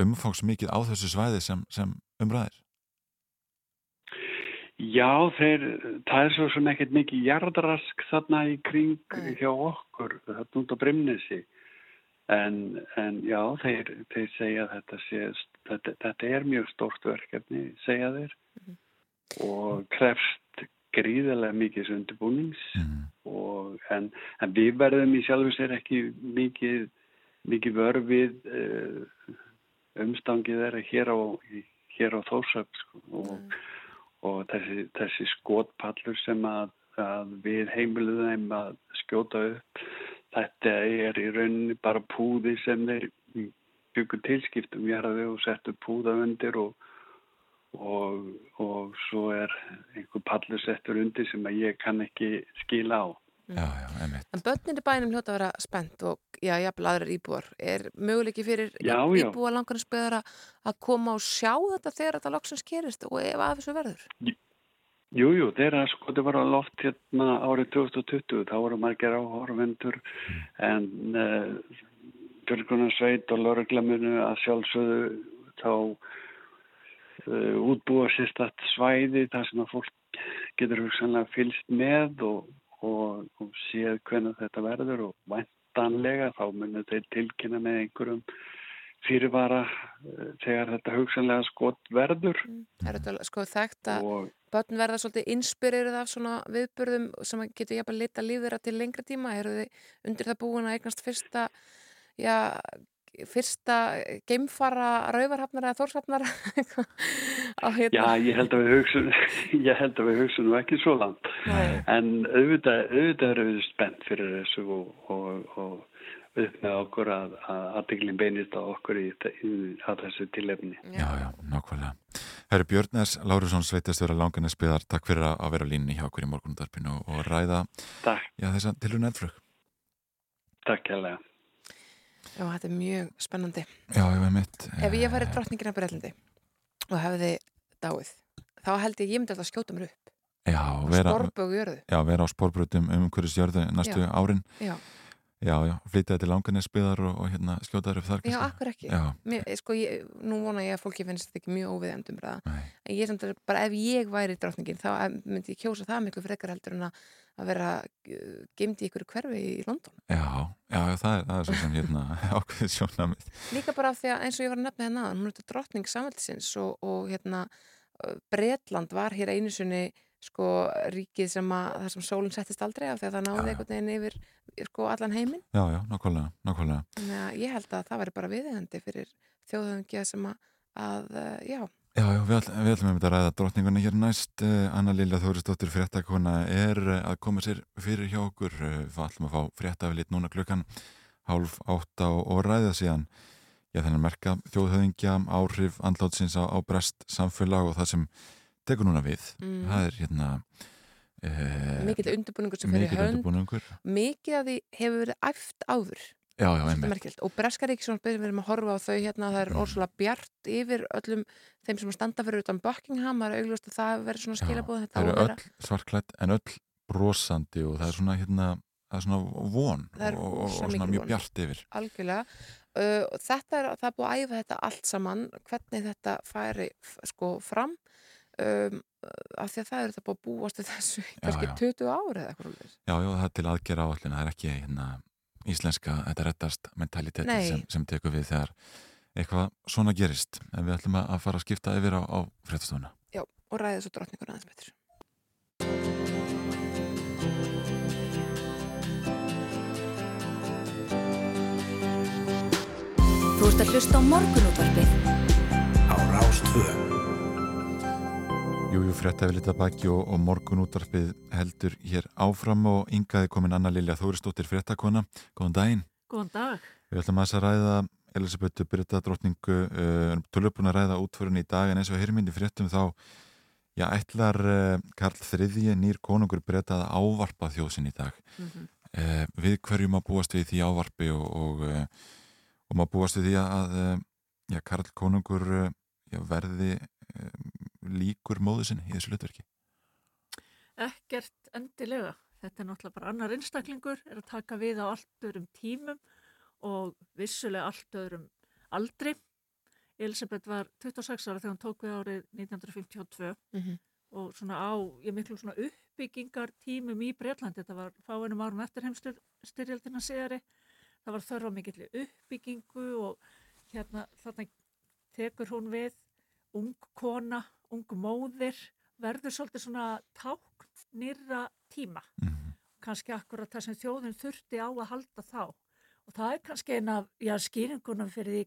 umfangsmikið á þessu svæði sem, sem umræðir Já, þeir, það er svo sem ekkert mikið jardrask þarna í kring mm. hjá okkur, þarna út á Brimnesi en, en já, þeir, þeir segja að þetta, sé, þetta, þetta er mjög stórt verkefni, segja þeir mm. og krefst gríðarlega mikið undirbúnings mm. og, en, en við verðum í sjálfur sér ekki mikið, mikið vörfið uh, umstangið þeirra hér á, hér á Þórsöp sko, og og þessi, þessi skotpallur sem að, að við heimiluðum að skjóta upp þetta er í rauninni bara púði sem þeir byggur tilskiptum jarði og settu púða undir og, og, og svo er einhver pallur settur undir sem að ég kann ekki skila á Já, já, einmitt. En börnin í bænum hljóta að vera spennt og já, jafnvel aðrar íbúar. Er möguleiki fyrir já, íbúa langarnarsbyðar að koma og sjá þetta þegar þetta loksins gerist og ef að þessu verður? Jú, jú, þeirra sko, þetta var á loft hérna árið 2020, þá voru margir áhorvendur mm. en uh, Björgunarsveit og Lörglamunu að sjálfsögðu þá uh, útbúa sérstatt svæði þar sem að fólk getur hugsanlega fylst með og og, og séð hvernig þetta verður og vantanlega þá munir þeir tilkynna með einhverjum fyrirvara uh, þegar þetta hugsanlega skott verður. Mm. Er þetta sko þekkt að börn verða svolítið inspirerið af svona viðbörðum sem getur jafnvel lita lífið til lengra tíma? Eru þið undir það búin að eignast fyrsta já, fyrsta geimfara rauvarhafnar eða þórshafnar hérna. Já, ég held að við hugsun ég held að við hugsunum ekki svo land Nei. en auðvitað, auðvitað eru við spennt fyrir þessu og, og, og upp með okkur að aðdeglinn beinist á okkur í, í að þessu tilefni. Já, já, nákvæmlega. Herri Björners, Lárusson Sveitastöra Langanes byðar, takk fyrir að vera línni hjá okkur í morgunundarpinu og ræða Takk. Já, þess að tilur nefnflug Takk hérlega Já, þetta er mjög spennandi. Já, ég veit mitt. Ef ég farið drottningin af Breitlundi og hefði dáið, þá held ég ég myndi alltaf að skjóta mér upp. Já, vera, já, vera á spórbrutum um hverjus jörðu næstu já. árin. Já. Já, já, flytjaði til langanisbyðar og, og hérna skjótaður upp þar. Já, akkur ekki. Mér, sko, ég, nú vona ég að fólki finnst þetta ekki mjög óviðendum en ég er samt að bara ef ég væri drottningin þá myndi ég kjósa það miklu frekar heldur en að að vera uh, gemdi í ykkur hverfi í London. Já, já það, er, er svo sem hérna ákveðið sjónamið Líka bara af því að eins og ég var að nefna hérna hún er þetta drottning samhæltisins og, og hérna uh, Breitland var hér einu sunni sko ríkið sem að það sem sólinn settist aldrei af því að það náði einhvern veginn yfir sko allan heiminn Já, já, nákvæmlega, nákvæmlega Þannig að ég held að það væri bara viðeigandi fyrir þjóðhengja sem að, að uh, já Já, já, við, all, við ætlum að ræða drotningunni hér næst. Eh, Anna Lilja Þóristóttir fréttakona er eh, að koma sér fyrir hjá okkur. Eh, við ætlum að fá fréttafilitt núna klukkan hálf átta og, ræða síðan. Ég þennan merka þjóðhauðingja áhrif andlátsins á, á brest samfélag og það sem tekur núna við. Mm. Það er hérna... Eh, mikið undirbúningur sem fyrir hönd. Mikið að því hefur verið æft áður. Já, já. Og Breskaríkisson við erum að horfa á þau hérna það er orðslega bjart yfir öllum þeim sem standa fyrir utan Buckingham það er augljóst að það verður svona skilabóð það eru öll svartklætt en öll brosandi og það er svona hérna það er svona von er og, og, og svona mjög bjart yfir Algjörlega uh, þetta er, það er búið að æfa þetta allt saman hvernig þetta færi sko fram um, af því að það eru þetta búið að búast þessu kannski 20 ári eða eitthvað Já, já, það er til aðgera áallin það er ekki hérna íslenska þetta rettast mentaliteti sem, sem tekur við þegar eitthvað svona gerist en við ætlum að fara að skipta yfir á, á fréttastofuna. Já, og ræða svo drotningur aðeins betur. Þú ert að hlusta á morgunútvarpið á Rástvöðu. Jújú, fréttaði litað baki og, og morgun útvarpið heldur hér áfram og yngaði komin Anna Lilja Þóristóttir fréttakona. Góðan daginn. Góðan dag. Við ætlum að ræða Elisabethu Britta drottningu uh, tölupun að ræða útförun í dag en eins og hirmindi fréttum þá já, ætlar uh, Karl III nýr konungur Britta að ávarpa þjóðsinn í dag mm -hmm. uh, við hverju maður búast við því ávarpi og, og, og maður búast við því að já, Karl konungur já, verði líkur móðu sinni í þessu hlutverki Ekkert endilega þetta er náttúrulega bara annar einstaklingur er að taka við á allt öðrum tímum og vissulega allt öðrum aldri. Elisabeth var 26 ára þegar hún tók við árið 1952 Mm -hmm. og svona á, ég miklu svona uppbyggingar tímum í Breitlandi, þetta var fáinum árum eftir heimstyrjaldina segari, það var þörfa mikill uppbyggingu og hérna þarna tekur hún við ung kona, ung móðir, verður svolítið svona tákn nýra tíma mm. kannski akkurat það sem þjóðin þurfti á að halda þá og það er kannski eina af já, skýringunum fyrir því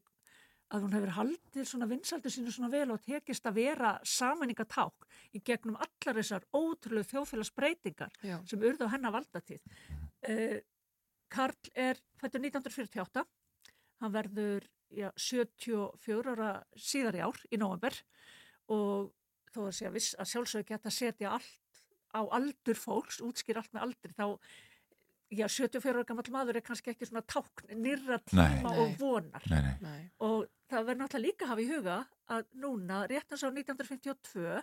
að hún hefur haldið svona vinsaldur sínu svona vel og tekist að vera samanningaták í gegnum allar þessar ótrúlega þjóðfélagsbreytingar Já. sem urðu á hennar valdatíð. Uh, Karl er fættur 1948, hann verður já, 74 ára síðar í ár í november og þó að, sé að, viss, að sjálfsögur geta að setja allt á aldur fólks, útskýr allt með aldri, þá já, 74 ára gammal maður er kannski ekki svona tákn nýra tíma Nei. og vonar Nei, nei, og það verður náttúrulega líka að hafa í huga að núna, rétt eins á 1952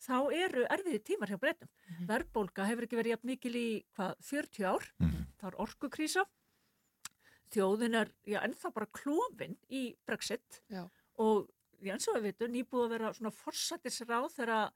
þá eru erfiði tímar hjá breytum. Mhm. Verðbólga hefur ekki verið jafn mikil í hvað, 40 ár, mm. það er orkukrísa þjóðin er já, ennþá bara klófin í Brexit Já. og veitum, nýbúið að vera svona forsættisráð þegar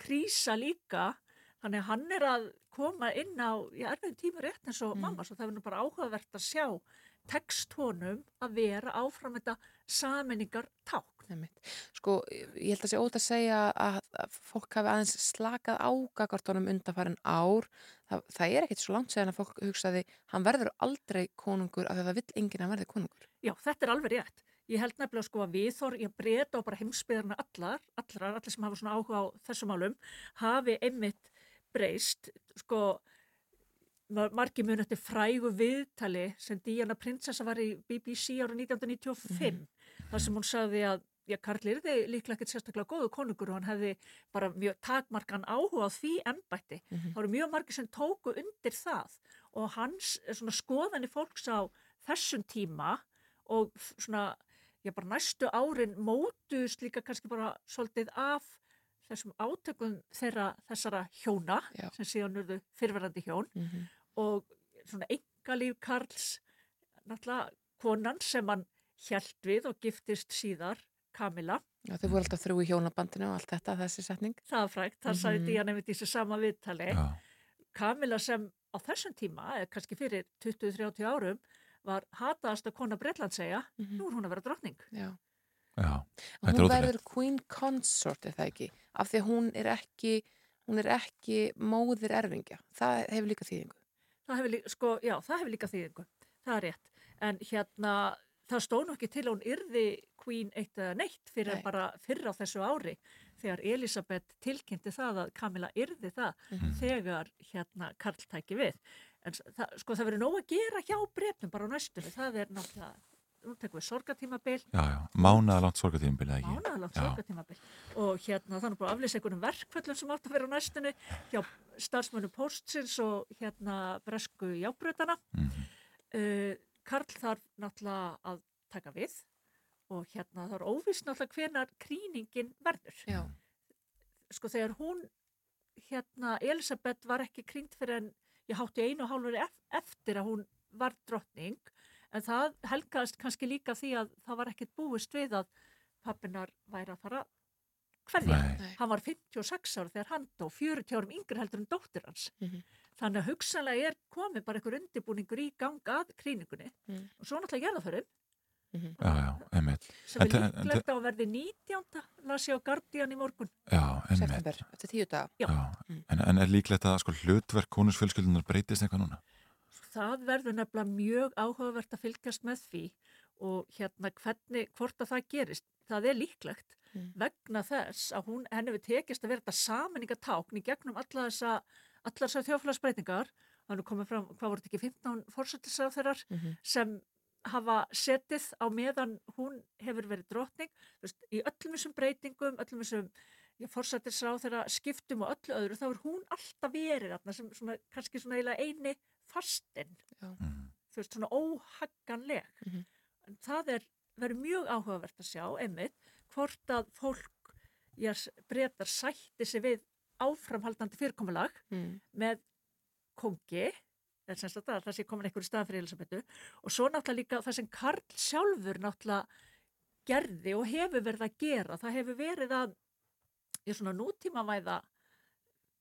krísa líka þannig að hann er að koma inn á já, erfiðum tíma rétt eins og Mm. mamma svo það er nú bara áhugavert að sjá tekst honum að vera áfram þetta saminningar ták Einmitt. Sko, ég held að sé ótt að segja að, að fólk hafi aðeins slakað á gagartónum undanfærin ár. Það, það er ekkert svo langt segjan að fólk hugsaði hann verður aldrei konungur af því að það vill enginn að verði konungur. Já, þetta er alveg rétt. Ég held nefnilega sko að viðþór, ég breyta og bara heimsbyðarna allar, allar, allir sem hafa svona áhuga á þessum málum, hafi einmitt breyst, sko, mar- margir mun eftir frægu viðtali sem Diana Prinsessa var í BBC ára 1995, þar sem hún sagði að Já, Karl yrði líklega ekkert sérstaklega góðu konungur og hann hefði bara mjög takmarkan áhuga á því ennbætti. Mhm. Það voru mjög margir sem tóku undir það og hans svona skoðanir fólks á þessum tíma og svona, já bara næstu árin mótuðust líka kannski bara svolítið af þessum átökum þeirra þessara hjóna Já. sem síðan urðu fyrverandi hjón Mm -hmm. og svona engalíf Karls náttúrulega konan sem hann hjælt við og giftist síðar Kamila, Já, þau voru alltaf þrjú í hjónabandinu og allt þetta, þessi setning. það er frægt, það Mhm. sagði Díana einmitt í þessu sama viðtali Já, Kamila sem á þessum tíma, eða kannski fyrir 20-30 árum, var hataðasta kona Bretlandsegja, Mm nú er hún að vera drottning. Já. já, er hún verður queen consort, er það ekki? Af því að hún er ekki, hún er ekki móðir erfingja. Það hefur líka þýðingu. Það hefur líka, sko, já, það hefur líka þýðingu, það er rétt. En hérna, það stóð nú ekki til að hún yrði Queen eitt eða neitt fyrir Nei. bara fyrr á þessu ári þegar Elisabeth tilkynnti það að Camilla yrði það Mhm. þegar hérna Karl tæki við. En það, sko það verður nóg að gera hjá breytum bara á næstunni, það er náttúrulega, nú tekum við sorgatímabil, já, já, mánaða langt sorgatíðinbilið ekki mánaðalangt Já. sorgatímabil og hérna þannig bara aflýsa einhvernum verkföllum sem átt að vera á næstunni hjá starfsmönu postsins og hérna bresku jábröðana. mm Uh, Karl þarf náttúrulega að taka við og hérna það er óvist náttúrulega hvenar kríningin verður. Já. Sko þegar hún, hérna Elisabeth var ekki krýnd fyrir en ég hátti einu og hálfur eftir að hún var drottning en það helgaðist kannski líka því að það var ekkert búist við að pappinar væri að fara hverja. Hann var 56 ára þegar hann dó, 40 árum yngri heldur en dóttir hans. Mhm. Þannig að hugsanlega er komið bara einhver undirbúningur í gang að krýningunni Mm. og svo náttúrulega gerðaförin Mhm. já, já, einmitt sem er líklegt á að verði 19. las ég á Guardian í morgun. Já, einmitt September, eftir tíu daga. Já. Já, Mm. en, en er líklegt að sko hlutverk konusfjölskyldunar breytist eitthvað núna? Það verður nefnilega mjög áhugavert að fylgjast með því og hérna hvernig, hvort að það gerist. Það er líklegt Mm. vegna þess að hún, henni við tekist að vera þetta saminningatákn í gegnum alla þessa, allar þessar þjóflagsbreytingar. Það er nú komið fram, hvað voru þetta ekki, 15 fórsættisráð þeirrar Mhm. sem hafa setið á meðan hún hefur verið drotning veist, í öllum þessum breytingum, öllum þessum fórsættisráð þeirra skiptum og öllu öðru, þá er hún alltaf verið þarna sem svona, kannski svona eiginlega eini fastinn, mm. þú veist, svona óhagganleg. Mm -hmm. En það er, verið mjög áhugavert að sjá, einmitt, hvort að fólk, ég breytar sætti sig við áframhaldandi fyrirkomulag mm. með kongi, en semst að það sé komin einhverju stað fyrir Elisabetu og svo náttúrulega líka það sem Karl sjálfur náttúrulega gerði og hefur verið að gera, það hefur verið að í svona nútímavæða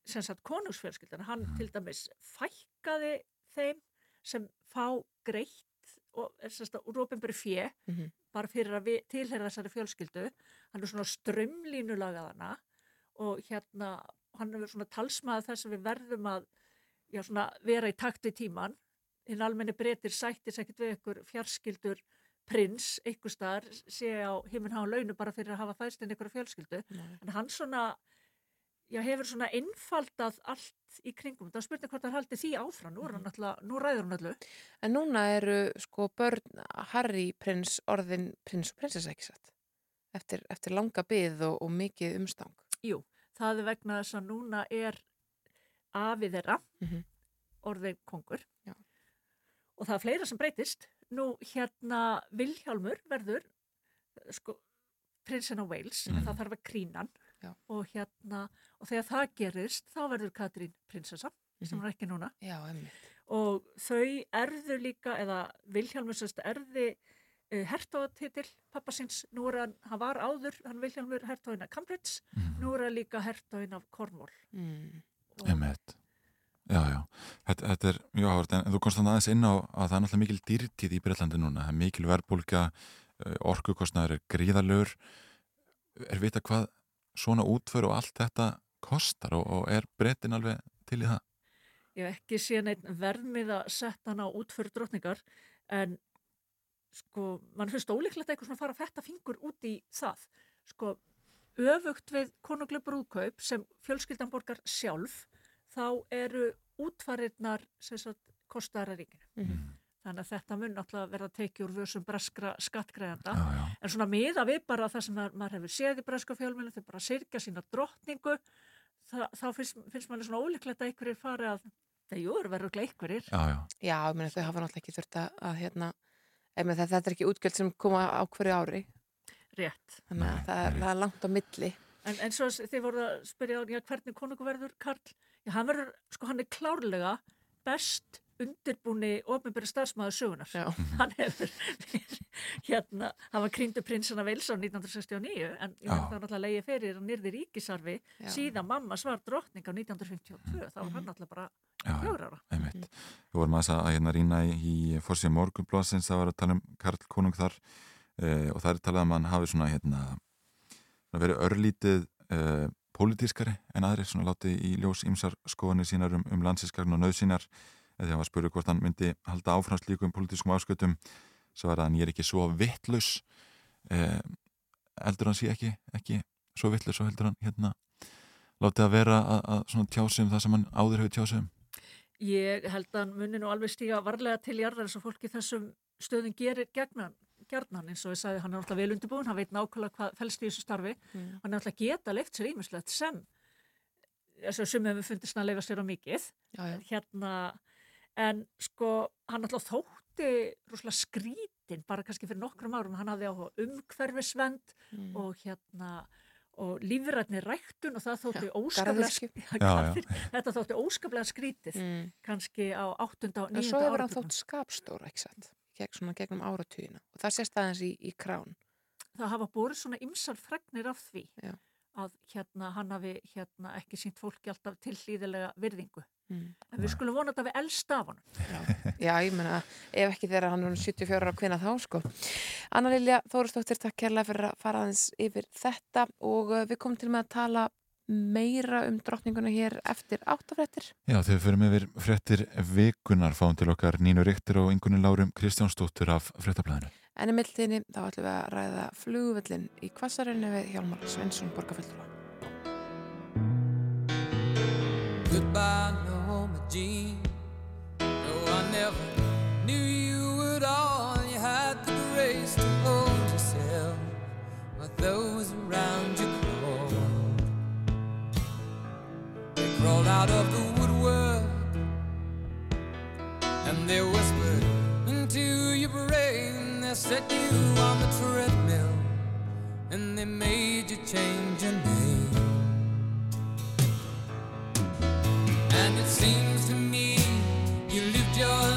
sem sagt konungsfjölskyldana, hann Mhm. til dæmis fækkaði þeim sem fá greitt og sem sagt úr ofinbæri fjö Mhm. bara fyrir að við, tilheyra þessari fjölskyldu hann er svona strömlínulagaðana og hérna hann er svona talsmaður þess að við verðum að já, svona, vera í takt við tíman hinn almenni breytir sættis ekkert við ykkur fjarskyldur prins, ykkur staðar, sé á himinn hafa launu bara fyrir að hafa fæst inn ykkur fjölskyldu. Nei. en hann svona já, hefur svona einfaldað allt í kringum, það spurning hvort hann haldi því áfram. Nú, hann alltaf, nú ræður hann allu En núna eru sko börn Harry prins orðin prins og satt? Eftir, eftir langa byð og, og mikið umstang. Jú, það er vegna þess að núna er afið þeirra Mhm. orðin kongur Já. og það er fleira sem breytist nú hérna Vilhjálmur verður sko prinsinn á Wales, Mhm. það þarf að hann Já. og hérna og þegar það gerist þá verður Katrín prinsessa sem Mhm. er ekki núna Já, og þau erðu líka eða Vilhjálmur sérst erði uh, hertóðatitil pappa síns, nú er hann, hann var áður hann Vilhjálmur hertóðin af Cambridge Mm. nú er hann líka hertóðin af Cornwall Mm. Emmett. Já, já, þetta, þetta er mjög áhverð en þú komst þannig aðeins inn á að það er náttúrulega mikil dýrtíð í Breitlandi núna, það er mikil verðbólka orkukostnaður er gríðalögur er vita hvað svona útför og allt þetta kostar og, og er breytin alveg til í það? ég hef ekki séð neitt verðmið að setja hann á útföru drotningar en sko, mann finnst ólíklegt eitthvað svona að fara að fetta fingur út í það. Sko, öfugt við konunglu brúðkaup sem fjölskyldan borgar sjálf þá eru útfarirnar sem sagt kostaðara ríkinu. Mhm. þannig að þetta mun náttúrulega verða tekið úr vössum breskra skattgreðanda en svona miða við bara það sem maður, hefur séð í breska fjölmjölu, þau bara sirkja sína drottningu það, þá finnst, finnst manni svona ólíklegt að einhverjir fari að það jú, eru verður einhverjir. Já, já, Já, ég meina þau hafa náttúrulega ekki þurft að, að hérna, ef þetta er ekki útgjöld sem koma á hverju ári, rétt þannig að það, er- það er langt á milli. en, en svo þið voru að spyrja já, hvernig konungu verður Karl já, hann verður, sko hann er klárlega best undirbúni ofnbyrja starfsmæður sögunar Já. hann hefur hérna, hann var krýndu prinsana Vils á 1969 en ég meina það náttúrulega leiði fyrir hann nýrði ríkisarfi Já. síðan mamma svar drottning á 1952 þá var hann náttúrulega bara fjóra ára einmitt. Við vorum aðeins að hérna rýna í, í fórsíða morgunblásins, það var að tala um Karl Konung þar uh, og það er talað um að hann hafi svona hérna svona verið örlítið uh, pólitískari en aðri svona látið í ljós ýmsar skoðanir sínar um, um landsinskarn og nöðsínar eða því að var spurðu hvort hann myndi halda áfram slíkum pólitískum áskötum svo er að hann er ekki svo vittlaus uh, heldur hann sé ekki, ekki svo vittlaus og heldur hann hérna látið að vera að, að svona tjásum það sem hann áður hefur tjásum Ég held að hann muni nú alveg stíga varlega til jarðar eins og fólki þessum stöðum gerir gegnan, gerðnan eins og ég sagði hann er alltaf vel undirbúin, hann veit nákvæmlega hvað fælst í þessu starfi, Mm. hann er alltaf geta leift sér ímislegt sem sumum við fundist hann að leifa sér á mikið Já, já. hérna en sko hann alltaf þótti rúslega skrítin bara kannski fyrir nokkrum árum, hann hafði áhuga umhverfisvend Mm. og hérna og lífrætni ræktun og það þótti óskaplega þetta þótti óskaplega skrítið Mm. kannski á 8. og 9. En svo hefur hann þótt skapstóra, ekki satt, Geg, svona gegnum áratugina og það sést aðeins í, í krán. það hafa borið svona ymsar fregnir af því Já. að hérna hann hafi hérna ekki sínt fólki alltaf til hlýðilega virðingu Mm. en við skulum vona þetta við elst af honum Já, ég meina, ef ekki þegar hann er 74 ára hvina þá, sko. Anna Lilja Þórustóttir, takk kærlega fyrir að fara aðeins yfir þetta og uh, við komum til með að tala meira um drottninguna hér eftir áttafrættir. Já, þegar við förum yfir fréttir vikunar fáum til okkar Nínu Riktir og Ingunni Lárum Kristjánsdóttur af fréttablaðinu. En í mildinni þá ætlum við að ræða flugvöllin í kvassarinu við Hjálmar Svensson borgarfjöldurva. Out of the woodwork and they whispered into your brain. They set you on the treadmill and they made you change your name. And it seems to me you lived your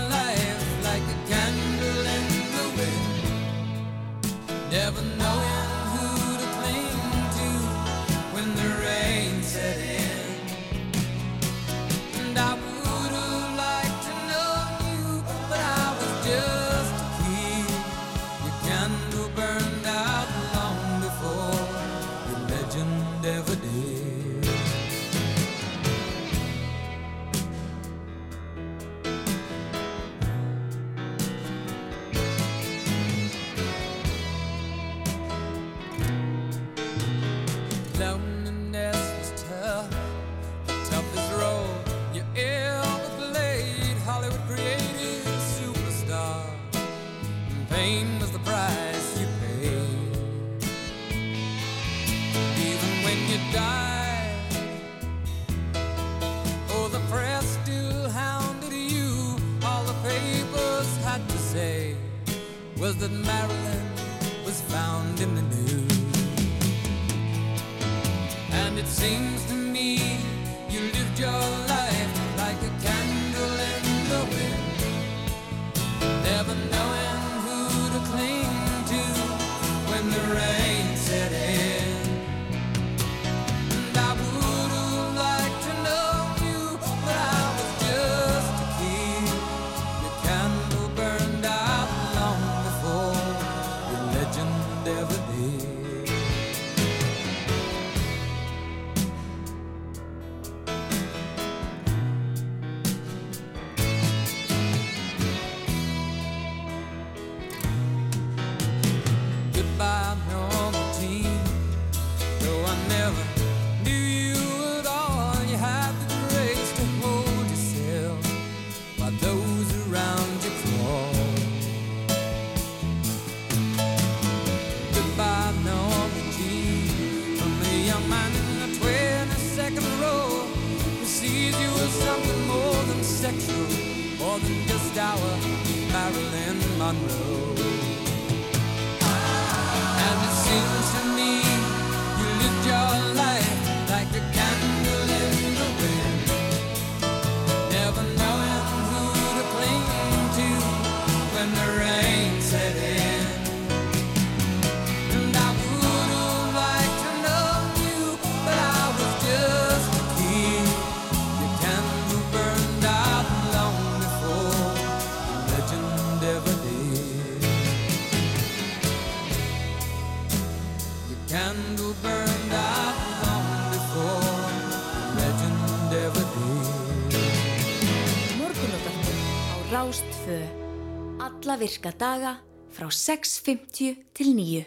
virka daga frá 6.50 til 9.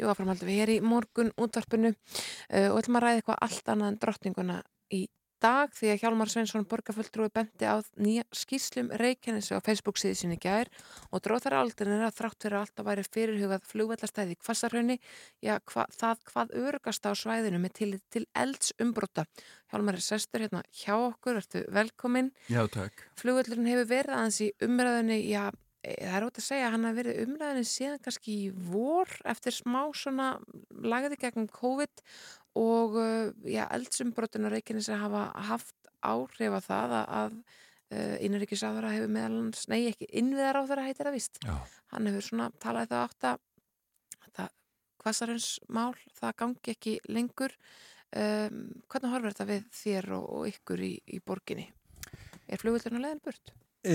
Jú, áframhaldum við hér í morgun útvarpinu uh, og ætlum að ræða eitthvað allt annað en drottninguna í dag því að Hjálmar Sveinsson borgarfulltrúi bendi á nýja skýslum Reykjanesi á Facebook síði sinni gær og dróð þar aldrei að þrátt fyrir allt að væri fyrirhugað flugvellastæði í Kvassarhaunni, já, hva, það hvað örgast á svæðinu með til, til eldsumbróta. Hjálmar er sestur hérna hjá okkur, ertu velkomin. Já, takk. Flugvellurinn hefur verið aðeins í umræðinni, já, það er ótt að segja að hann hafi verið umræðinni síðan kannski í vor eftir smá svona lagði gegn COVID og já, eldsumbrotin á Reykjanes hafa haft áhrif að það að, innanríkisáðara hefur meðal hans, nei ekki, innviðar á þeirra heitir að vist. Já. Hann hefur svona talaði það átt að það hvassarins mál, það gangi ekki lengur. Um, hvernig horfir þetta við þér og, og ykkur í, í borginni? Er flugvöldurinn að leiðin burt? E,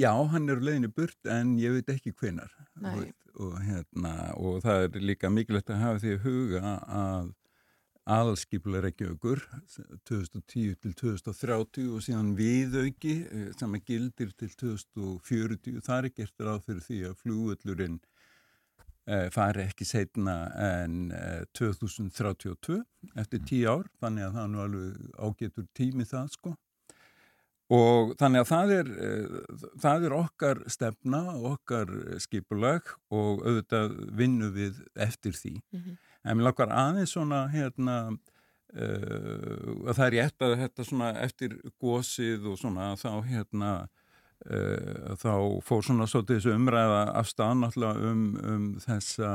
já, hann er á leiðinu burt en ég veit ekki hvenar og, og, hérna, og það er líka mikilvægt að hafa því að huga að aðalskipulega Reykjavíkur 2010 til 2030 og síðan viðauki eh, sem að gildir til 2040 það er gert ráð fyrir því að flugvöllurinn eh, fari ekki setna en eh, 2032 eftir 10 ár þannig að það er nú alveg ágetur tími það sko Og þannig að það er, uh, það er okkar stefna, okkar skipulag og auðvitað vinnu við eftir því. Mhm. En mér lakkar aðeins svona hérna uh, það er rétt að þetta svona eftir gósið og svona þá hérna uh, þá fór svona svolítið þessu umræða af stað náttúrulega um, um þessa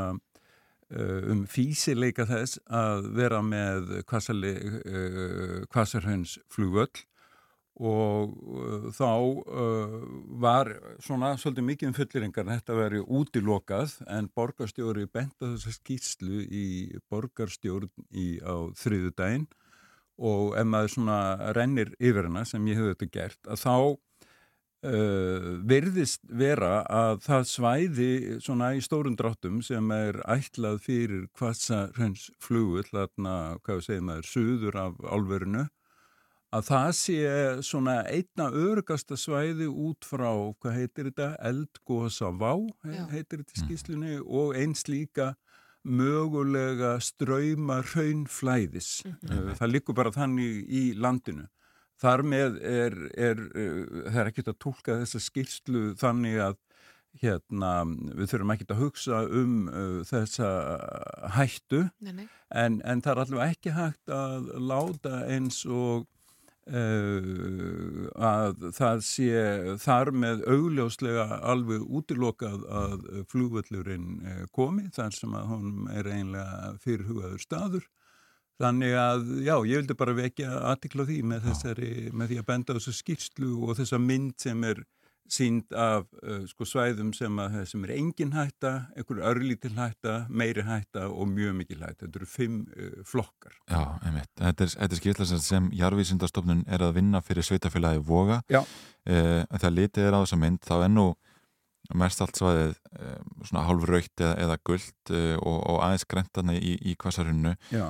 um físileika þess að vera með kvassarhönns flugvöll og uh, þá uh, var svona svolítið mikið um fulliringar þetta veri útilokað en borgarstjóri benda þessa skýrslu í borgarstjórn í, á þriðu daginn og ef maður svona rennir yfir hana sem ég hef þetta gert að þá uh, virðist vera að það svæði svona í stórun dráttum sem er ætlað fyrir hvassa hrens flugull, þarna, hvað segjum maður, suður af álverinu að það sé svona einna örgasta svæði út frá, hvað heitir þetta, eldgósa vá, heitir þetta í Mm. skýslunni, og eins líka mögulega ströyma raunflæðis. Mhm. Það likur bara þannig í landinu. Þar með er, er uh, það er ekkert að tólka þessa skýrslu þannig að hérna, við þurfum ekkert að hugsa um uh, þessa hættu Nei, nei. en, en það er allavega ekki hægt að láta eins og uh, að það sé þar með augljóslega alveg útilokað að flugvöllurinn uh, komi þar sem að honum er einlega fyrirhugaður staður. Þannig að, já, ég vildi bara vekja aðtikla því með, þessari, með því að benda þessu skýrslu og þessa mynd sem er sínd af uh, sko, svæðum sem, að, sem er engin hætta, einhver örlítil hætta, meiri hætta og mjög mikil hætta. Þetta eru fimm uh, flokkar. Já, einmitt. Þetta er, er skýrsla sem Jarvísindastofnun er að vinna fyrir sveitafélagi Voga. Já. En þegar litið er á þessa mynd, þá er nú mest allt svæðið eh, svona hálf raukt eða, eða gullt og, og aðeins græntarni í, í kvassarhunnu. Já.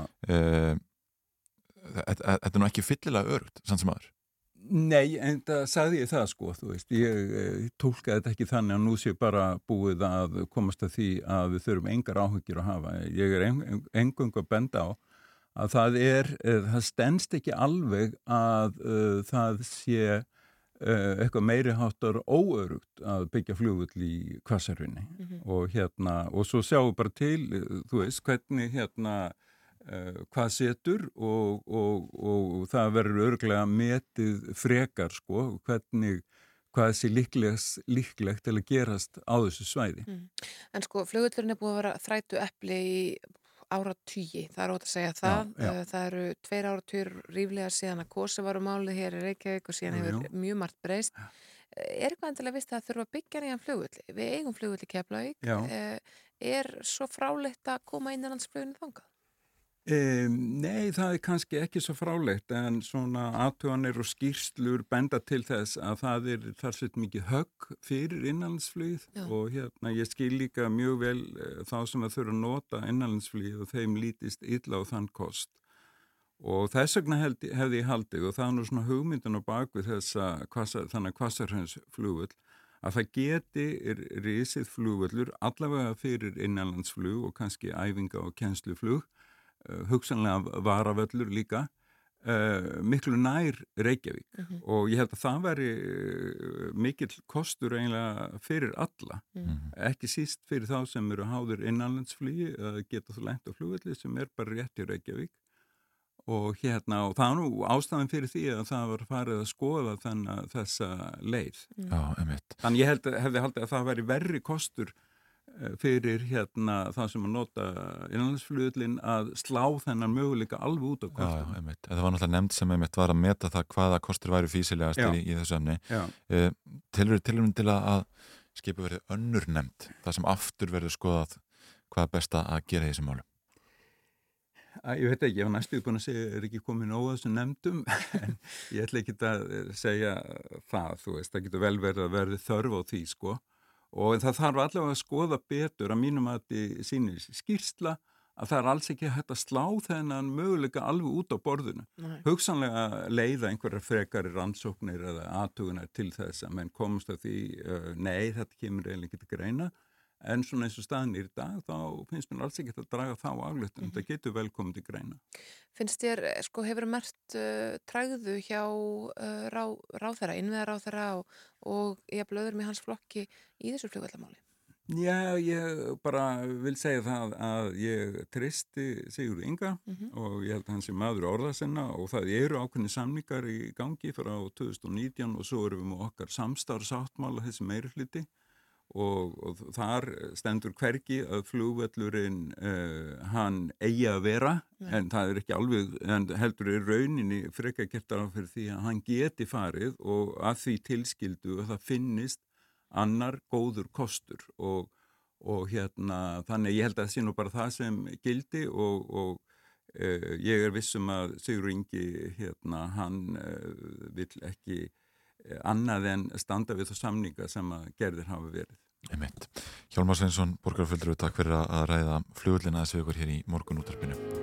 Þetta er nú ekki fyllilega örugt, sann sem aður. Nei, en það sagði ég það sko, þú veist, ég, ég tólkaði þetta ekki þannig að nú sé bara búið að komast að því að við þurfum engar áhugir að hafa. Ég er engung að benda á að það er, uh, það stendst ekki alveg að uh, það sé uh, eitthvað meiri háttar óörugt að byggja flugull í kvassarunni Mhm. og hérna, og svo sjáum við bara til, þú veist, hvernig hérna hvað setur og, og, og það verður örglega metið frekar sko, hvernig, hvað sé líklegt, líklegt til að gerast á þessu svæði. Mm. En sko, flugullurinn er búið að vera þrætu eppli í ára tugi, það er ótt að segja það. já. Uh, Það eru tveir ára tugur ríflega síðan að kosi varu málið hér í Reykjavík og síðan Jú, hefur mjög margt breyst. Er eitthvað endilega vist að það þurfa að byggja nýjan flugulli? Við eigum flugulli Keflavík. Já. Uh, Er svo fráleitt að koma innanlandsfluginu þangað? Um, nei, það er kannski ekki svo frálegt en svona aðtuganir og skýrslur benda til þess að það er þar sett mikið högg fyrir innanlandsflugið Já. og hérna ég skil líka mjög vel uh, þá sem að þurfa að nota innanlandsflugið og þeim lítist illa á þann kost og þess vegna held, hefði ég haldið og það er nú svona hugmyndin á bakvið þessa kvassa, þannig kvassarhönnsflugull að það geti risið flugvöllur allavega fyrir innanlandsflug og kannski æfinga og kennsluflug uh, hugsanlega varavöllur líka uh, miklu nær Reykjavík Mhm. og ég held að það veri uh, mikill kostur eiginlega fyrir alla Mm. ekki síst fyrir þá sem eru háður innanlandsflugi að geta þú lengt á flugvelli sem er bara rétt í Reykjavík og hérna og það er nú ástæðan fyrir því að það var farið að skoða þennan þessa leið Já, einmitt. Þannig ég held, hefði haldið að það væri verri kostur eh, fyrir hérna það sem að nota innanlandsflugullin að slá þennan möguleika alveg út af Já, já, kostum. einmitt. Það var náttúrulega nefnd sem einmitt var að meta það hvaða kostur væri físilegast í, í þessu efni. Já. Eh, tilur tilur til að, skipu verið önnur nefnd, það sem aftur verður skoðað hvað er best að gera í þessum málum. Æ, Ég veit ekki, ég var næstuð búin að segja er ekki komið nóg að þessum nefndum en ég ætla ekki að segja það, þú veist, það getur vel verið að verði þörf á því, sko og það þarf allavega að skoða betur að mínum að þetta sýnir skýrsla að það er alls ekki hægt að slá þennan möguleika alveg út á borðinu. Hugsanlega leiða einhverjar frekari rannsóknir eða aðtugunar til þess að menn komast að því, uh, nei, þetta kemur eiginlega ekki til greina, en svona eins og staðin í dag þá finnst mér alls ekkert að draga þá aflut en mm -hmm. það getur vel komið í greina Finnst þér, eh, sko, hefur mert uh, eh, træðu hjá uh, rá, ráþæra, innveðar ráþæra og, og ég blöður með hans flokki í þessu fljóðvallamáli? Já, ég bara vil segja það að ég tristi Sigur Inga mm -hmm. og ég held hans er maður orða sinna og það eru ákveðni samningar í gangi frá 2019 og svo erum við með okkar samstarfsáttmála þessi meirfliti og, og þar stendur hverki að flugvellurinn uh, eh, hann eigi að vera Nei. en það er ekki alveg, en heldur er rauninni frekka gert af því að hann geti farið og að því tilskildu að það finnist annar góður kostur og, og hérna þannig ég held að það sé nú bara það sem gildi og, og uh, ég er vissum að Sigur Ingi hérna hann eh, uh, vil ekki Eh, annað en standa við þá samninga sem að gerðir hafa verið. Hjálmar Sveinsson, borgarfjöldur, takk fyrir að ræða fljóðlina þessu ykkur hér í morgunútarpinu.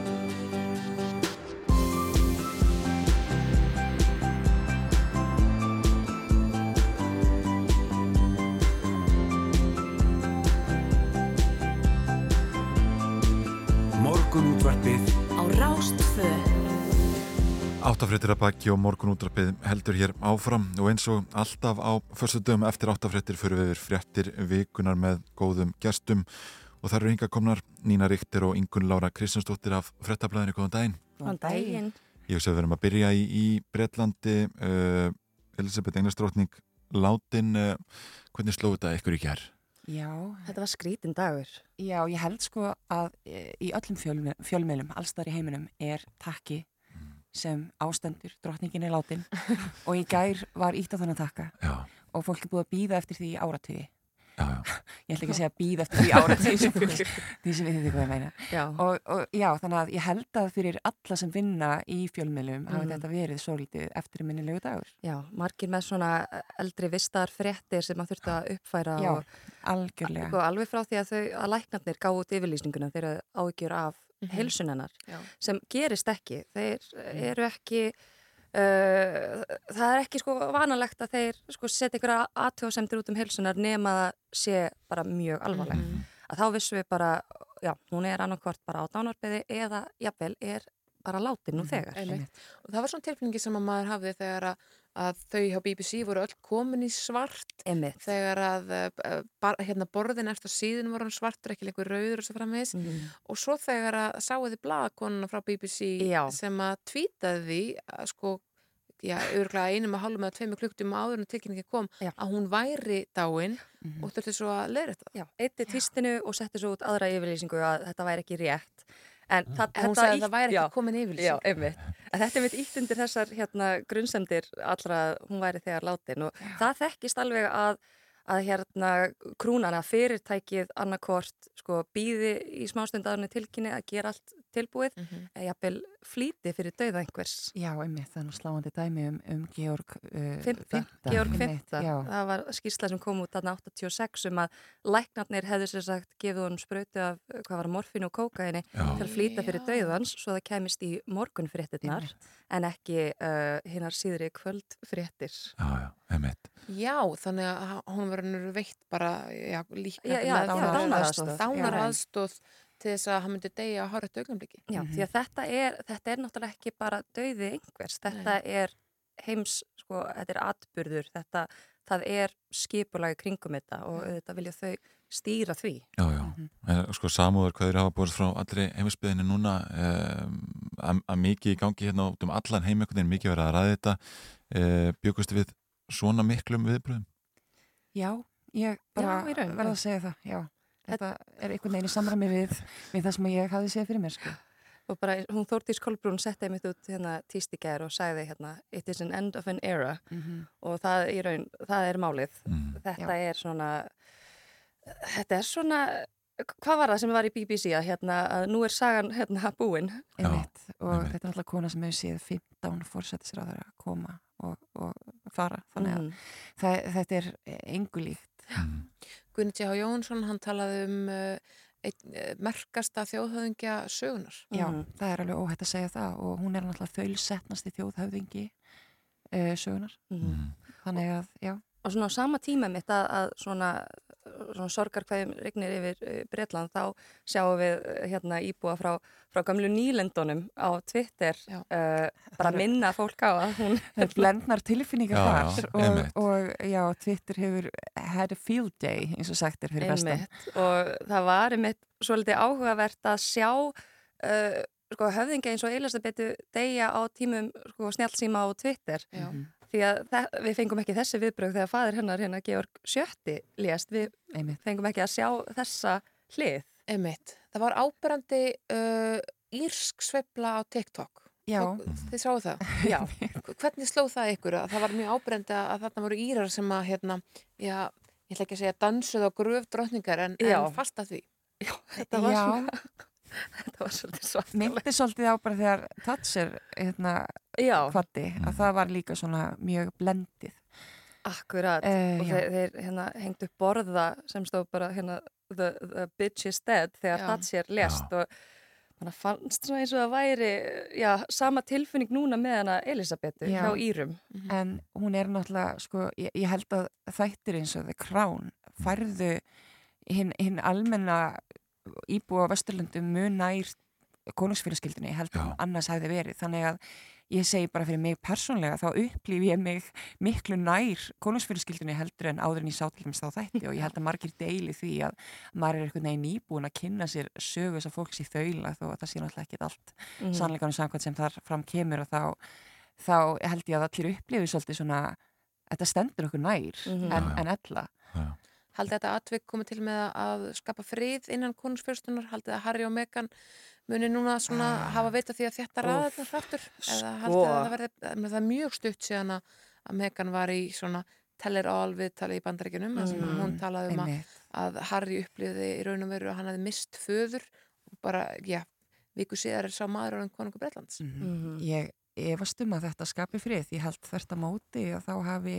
Áttafréttir að baki og morgun útrapið heldur hér áfram og eins og alltaf á fyrstu dögum eftir áttafréttir fyrir við yfir fréttir vikunar með góðum gerstum og það eru hinga komnar Nína Ríktir og Ingun Laura Kristjánsdóttir af frettablaðinu. Góðan daginn. Góðan daginn. Ég hugsa að við verum að byrja í, í Breitlandi. Uh, eh, Elisabeth Englarsdrótning, látin, uh, hvernig slóðu þetta ykkur í gerð? Já, þetta var skrítin dagur. Já, ég held sko að eh, í öllum fjölmeilum, allstar í heiminum er takki sem ástendur, drottningin er látin og í gær var ítt á þannig að takka Já, og fólk er búið að býða eftir því já. Ég ætla ekki að segja býða eftir því í áratugi sem því sem við þið ég meina. Og, og já, þannig að ég held að fyrir alla sem vinna í fjölmiðlum hafi Mhm. þetta verið svo lítið eftirminnilegu dagur. Já, margir með svona eldri vistar fréttir sem maður þurfti að uppfæra Já, og, algjörlega. og alveg frá því að að læknarnir gáðu út yfirlýsninguna þegar áhyggjur af mm Mhm. heilsunennar Já. sem gerist ekki. Þeir eru ekki uh, það er ekki sko vanalegt að þeir sko setja ykkur aðtjóðsemtir út um heilsunar nema það sé bara mjög alvarlegt. Mhm. Að þá vissum við bara, já, hún er annarkvort bara á dánarbeði eða jafnvel er bara látin nú þegar. Einmitt. Og það var svona tilfinningi sem að maður hafði þegar að, að þau hjá BBC voru öll komin í svart Einmitt. þegar að uh, bar, hérna, borðin eftir síðan voru svartur, ekki leikur rauður og svo framvegis Mm. og svo þegar að sáuði blagakonuna frá BBC Já. sem að tvítaði því að sko já, örgulega einum að hálfum eða tveimur klukktum áður en tilkynningi kom Já. að hún væri dáin Mhm. og þurfti svo að leiðra þetta Já, eitti tístinu og setti svo út aðra yfirlýsingu að þetta væri ekki rétt. En það, og hún þetta sagði að það væri já, ekki komin yfir Já, einmitt. En þetta er mitt ítt undir þessar hérna, grunnsemdir allra að hún væri þegar látin og það þekkist alveg að, að hérna krúnana fyrirtækið annarkort sko býði í smástund aðunni tilkynni að gera allt tilbúið mm -hmm. eða jafnvel flýti fyrir dauða einhvers. Já, einmitt, það er nú sláandi dæmi um, um Georg uh, Fymta, Fimmta, Georg einmitt, Fymta, Já, það var skýrsla sem kom út þarna 86 um að læknarnir hefðu sér sagt gefið honum sprautu af, hvað var morfinu og kókaini Já. til að flýta fyrir dauðans svo það kæmist í morgunfréttinnar einmitt. en ekki uh, hinnar síðri kvöldfréttir. Já, já, emitt. Já, þannig að hún verður veitt bara já, líka Já, já, til þess að hann myndi deyja á horrið augnumbliki. Já, því að þetta er, þetta er náttúrulega ekki bara dauði einhvers, þetta er heims, sko, þetta er atburður, þetta, það er skipulagi kringum þetta og þetta vilja þau stýra því. Já, já. En, sko, samúður hvað þeir hafa búið frá allri heimisbyðinni núna um, að, að mikið í gangi hérna út um allan heim einhvern veginn, mikið verið að ræða þetta uh, bjökustu við svona miklum viðbröðum? Já, ég bara já. að segja það, já. Þetta er einhvern veginn í samræmi við, við það sem ég hafði séð fyrir mér, sko. Og bara, hún Þórtís Kolbrún setti einmitt út hérna gær og sagði hérna It is an end of an era Mm og það, í raun, það er málið. Mm. Þetta er svona, þetta er svona, hvað var það sem var í BBC að hérna, að nú er sagan hérna búin? Einmitt. Og einmitt. þetta er alltaf kona sem hefur séð 15 fórsættisir á þeirra að koma og, og fara. Þannig að Mhm. það, þetta er engu líkt. Mm. Gunni T.H. Jónsson, hann talaði um uh, einn uh, merkasta þjóðhöfðingja sögunar. Já, Mhm. það er alveg óhætt að segja það og hún er náttúrulega þaulsetnasti þjóðhöfðingi uh, sögunar. Mhm. Mm. Þannig að, já, og svona á sama tíma mitt að, að svona, svona sorgar hverjum regnir yfir uh, Breitland þá sjáum við uh, hérna íbúa frá, frá gamlu nýlendunum á Twitter uh, bara minna fólk á að hún það blendnar tilfinningar Já, þar já, og, og já, Twitter hefur had a field day eins og sagt er fyrir vestan. og það var einmitt svolítið áhugavert að sjá uh, sko, höfðinga eins og Elisabetu deyja á tímum sko, snjálfsíma á Twitter Já. Mhm. Því að þe- við fengum ekki þessi viðbröð þegar fadir hennar hérna Georg Sjötti lést, við Einmitt. fengum ekki að sjá þessa hlið Einmitt. Það var áberandi uh, írsk sveifla á TikTok. Já, Og Þið sáu það? Já. Hvernig sló það ykkur? Að það var mjög áberandi að þarna voru írar sem að, hérna, já, ég ætla ekki að segja dansuð og gröf drottningar en, en fast að því. Já, þetta var já svona þetta var svolítið svart myndi svolítið á bara þegar Thatcher hérna Já, kvatti að það var líka svona mjög blendið. akkurat. Uh, og þeir, þeir hérna, hengt upp borða sem stóð bara hérna the, the bitch is dead þegar Já. Thatcher lést og manna fannst svona eins og það væri já, sama tilfinning núna með hana Elisabetu Já. hjá Írum. En hún er náttúrulega, sko, ég, ég held að þættir eins og The Crown færðu hinn hin almenna íbúa á Vesturlundum mun nær konungsfélagskildinni heldur Já. en annars hefði verið. Þannig að ég segi bara fyrir mig persónlega þá upplýf ég mig miklu nær konungsfyrirskildunni heldur en áður en ég sá til dæmis þá þætti og ég held að margir deili því að maður er eitthvað neginn nýbúin að kynna sér sögu þess að fólks í þaula þó að það sé náttúrulega ekkit allt Mhm. sannleikanum samkvæmt sem þar fram kemur og þá, þá held ég að allir upplifi svolítið svona þetta stendur okkur nær Mhm. en, Já, já. en ella Haldið þetta atvik komið til með að skapa frið innan konungsfjörstunar? Haldið að Harry og Meghan muni núna svona hafa veit því að þetta ræða þetta hrættur? Eða haldið sko. að það verði, það er mjög stutt síðan að að Meghan var í svona teller all viðtali í bandaríkjunum mm. sem Mm, hún talaði um að, að Harry upplýði í raun og veru að hann hefði mist föður og bara, já, viku síðar er sá maður orðin konungur Bretlands. Mhm. Mhm. Ég efast um að þetta skapi frið. Ég held þvert að móti að þá hafi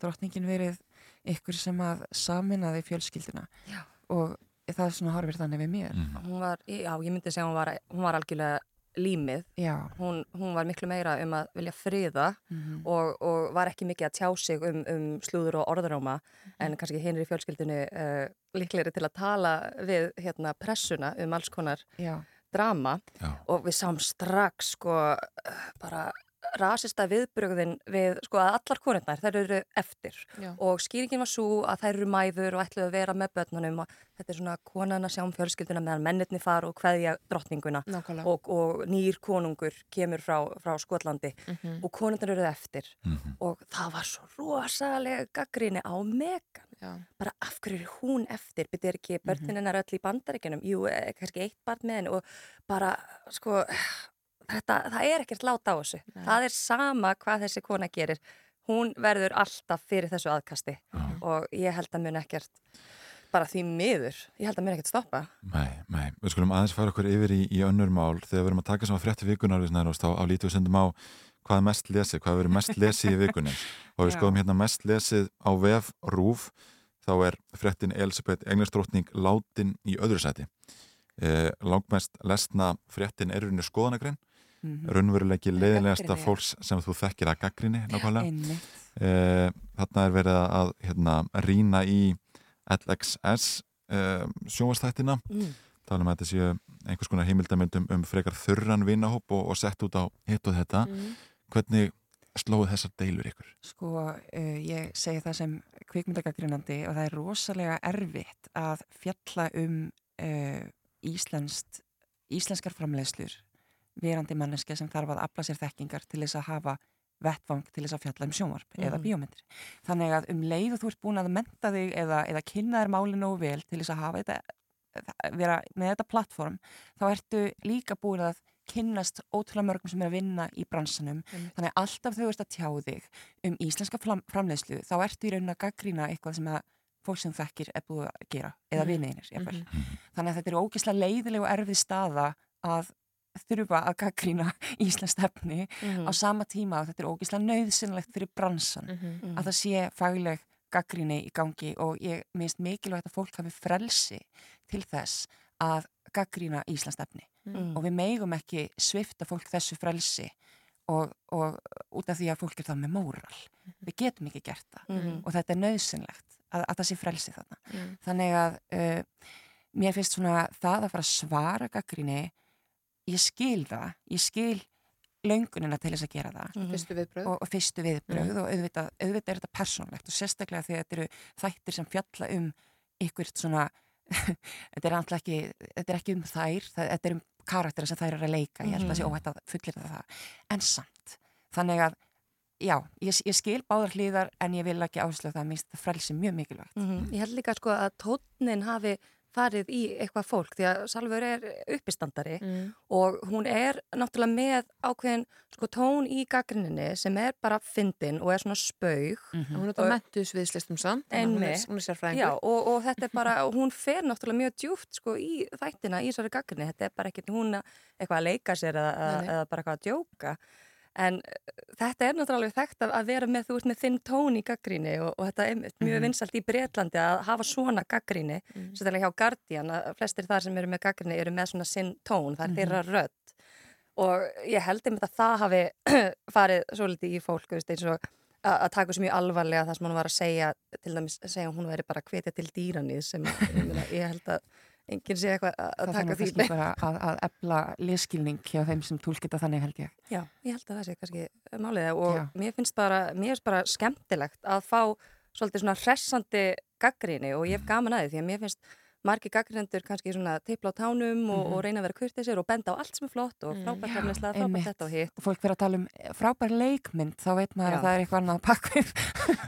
drottningin verið ykkur sem að saminaði fjölskylduna Já. og það er svona horfir þannig við mér. Hún var, já, ég myndi segja hún var, hún var algjörlega límið. Já. Hún, hún var miklu meira um að vilja friða Mhm. og, og var ekki mikið að tjá sig um, um slúður og orðuráma en kannski hinn í fjölskyldinu uh, líklegri til að tala við hérna, pressuna um alls konar Já. drama Já. og við sáum strax sko uh, bara rasista viðbrögðin við sko að allar konurnar þær eru eftir Já. og skýringin var svo að þær eru mæður og ætluðu að vera með börnunum og þetta er svona konan að sjá um fjölskylduna meðan mennirni far og kveðja drottninguna og, og nýr konungur kemur frá, frá Skotlandi Mhm. og konurnar eru eftir Mhm. og það var svo rosalega gaggrinni á Megan Já. bara af hverju er hún eftir byrðir ekki börnin hennar öll í bandaríkjunum jú, eh, kannski eitt barn með henni og bara, sko þetta, það er ekkert láta á þessu. Nei. það er sama hvað þessi kona gerir. Hún verður alltaf fyrir þessu aðkasti og ég held að mun ekkert bara því miður, ég held að mun ekkert stoppa. Nei, nei, við skulum aðeins fara okkur yfir í, í önnur mál. Þegar við erum að taka saman frétti vikunar við snæðast á, á lítu við sendum á hvað er mest lesið, hvað verður mest lesið í vikunni. Og við Já. skoðum hérna mest lesið á vef RÚF þá er fréttin Elisabeth Englandsdrótning látin í öðru sæti. Eh, langmest lesna fréttin er rauninni skoðanagrein Mhm. raunverulegi leiðilegasta fólks sem þú þekkir að gaggrinni nákvæmlega eh, þarna er verið að hérna, rýna í LXS eh, sjónvastættina mm. tala um að þetta séu einhvers konar heimildamöndum um frekar þurran vinahóp og, og sett út á hitt og þetta Mm. hvernig slóðu þessar deilur ykkur? Sko, uh, ég segi það sem kvikmyndagagrínandi og það er rosalega erfitt að fjalla um uh, íslenskt, íslenskar framleiðslur verandi manneska sem þarf að afla sér þekkingar til þess að hafa vettvang til þess að fjalla um sjónvarp eða Mhm. bíómyndir. Þannig að um leið og þú ert búin að menta þig eða, eða kynna þér máli nógu vel til þess að hafa þetta, vera með þetta plattform, þá ertu líka búin að kynnast ótrúlega mörgum sem er að vinna í bransanum Einmitt. þannig að alltaf þau ert að tjá þig um íslenska fram, framleiðslu þá ertu í raunin að gaggrína eitthvað sem að fólk sem þekkir er búið að gera eða Mhm. vinniðinir jafnvel. Mhm. þannig að þetta er ógeðslega leiðileg og erfið staða að þurfa að gaggrína íslensk stefni Mhm. á sama tíma að þetta er ógeðslega nöðsynlegt fyrir bransan Mhm. að það sé fagleg gaggríni í gangi og ég minnst mikilvægt að fólk hafi frelsi til þess að gaggrína Íslandsstefni Mm. og við megum ekki svifta fólk þessu frelsi og, og út af því að fólk er það með móral við getum ekki gert það Mhm. og þetta er nöðsynlegt að, að það sé frelsi þarna Mm. þannig að uh, mér finnst svona það að fara að svara gaggríni ég skil það, ég skil löngunina til þess að gera það Mhm. Fyrstu viðbröð. og, og fyrstu viðbröð og auðvitað, auðvitað er þetta persónlegt og sérstaklega þegar þetta eru þættir sem fjalla um ykkurt svona þetta er alltaf ekki þetta er ekki um þær, það, þetta er um karaktera sem þær eru að leika, ég held að það sé Mhm. óhætt að fullir það en samt þannig að, já, ég, ég skil báðar hlýðar en ég vil ekki áslöfa það minnst það frelsi mjög mikilvægt Mhm. Ég held líka sko að tónnin hafi farið í eitthvað fólk því að Salfur er uppistandari Mm. og hún er náttúrulega með ákveðin sko tón í gaggrinninni sem er bara fyndin og er svona spaug Mhm. Hún er þetta mentus viðslistum samt. Hún er, hún er sérfræðingur. Já, og, og þetta er bara, hún fer náttúrulega mjög djúft sko í þættina í þessari gaggrinni, þetta er bara ekkert hún að eitthvað að leika sér eða, eða bara eitthvað að djóka en uh, þetta er náttúrulega þekkt að, vera með, þú veist, með þinn tón í gaggrinni og, og þetta er mjög Mhm. vinsalt í Bretlandi að hafa svona gaggrinni Mm. sérstaklega hjá Guardian að flestir þar sem eru með gaggrinni eru með svona sinn tón, það er Mhm. þeirra rödd og ég held einmitt að það hafi farið svolítið í fólk, þú veist, eins og að taka þessu mjög alvarlega það sem hún var að segja til dæmis segja að hún veri bara hvetja til dýranið sem ég held að enginn sé eitthvað að taka því bara að, að efla leskilning hjá þeim sem tólkita þannig held ég. Já, ég held að það sé kannski málið og Já. mér finnst bara, mér finnst bara skemmtilegt að fá svolítið svona hressandi gaggríni og ég hef gaman að því því að mér finnst margir gaggrindur kannski svona teipla á tánum og, Mhm. og reyna að vera kurtisir og benda á allt sem er flott og Mm. frábært hefnislega, einmitt. frábært þetta og hitt. Og fólk fyrir að tala um frábær leikmynd, þá veit maður Já. að það er eitthvað annað pakkvið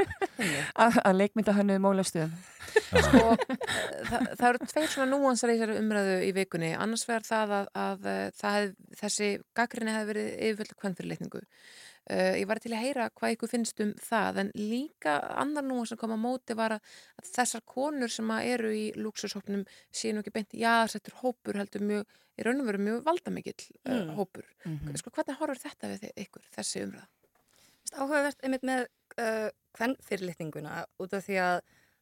að, að leikmynda hannu mólastuðum. sko, það, það eru tveir svona núansar í þessari umræðu í vikunni annars vegar það að, að, eh, það hef, þessi gaggrinni hefði verið yfirvöldu kvennfyrirleikningu uh, ég var til að heyra hvað ykkur finnst um það en líka annar núans sem kom á móti var að, að þessar konur sem að eru í lúksushópnum séu nú ekki beint jáðsettur hópur heldur mjög, í raun og veru mjög valdamikill uh, Mm. hópur Mhm. sko, hvernig horfur þetta við ykkur, þessi umræða? Áhugavert einmitt með uh, hvern fyrirlitninguna út af því að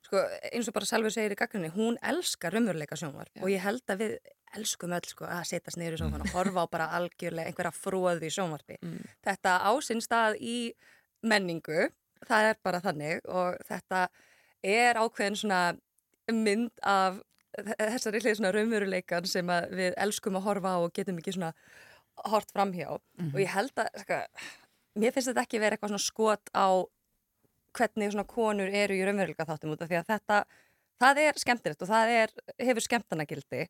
sko, eins og bara Salvi segir í gaggrinni, hún elskar raunveruleika sjónvarp Já. og ég held að við elskum öll sko, að setjast niður í sjónvarp og horfa á bara algjörlega einhverja fróðu í sjónvarpi. Mm. Þetta á sinn stað í menningu, það er bara þannig og þetta er ákveðin svona mynd af þessari hlið svona raunveruleikan sem við elskum að horfa á og getum ekki svona hort framhjá og ég held að sko, mér finnst þetta ekki vera eitthvað svona skot á hvernig svona konur eru í raunveruleika þáttum út af því að þetta það er skemmtilegt og það er, hefur skemmtanagildi.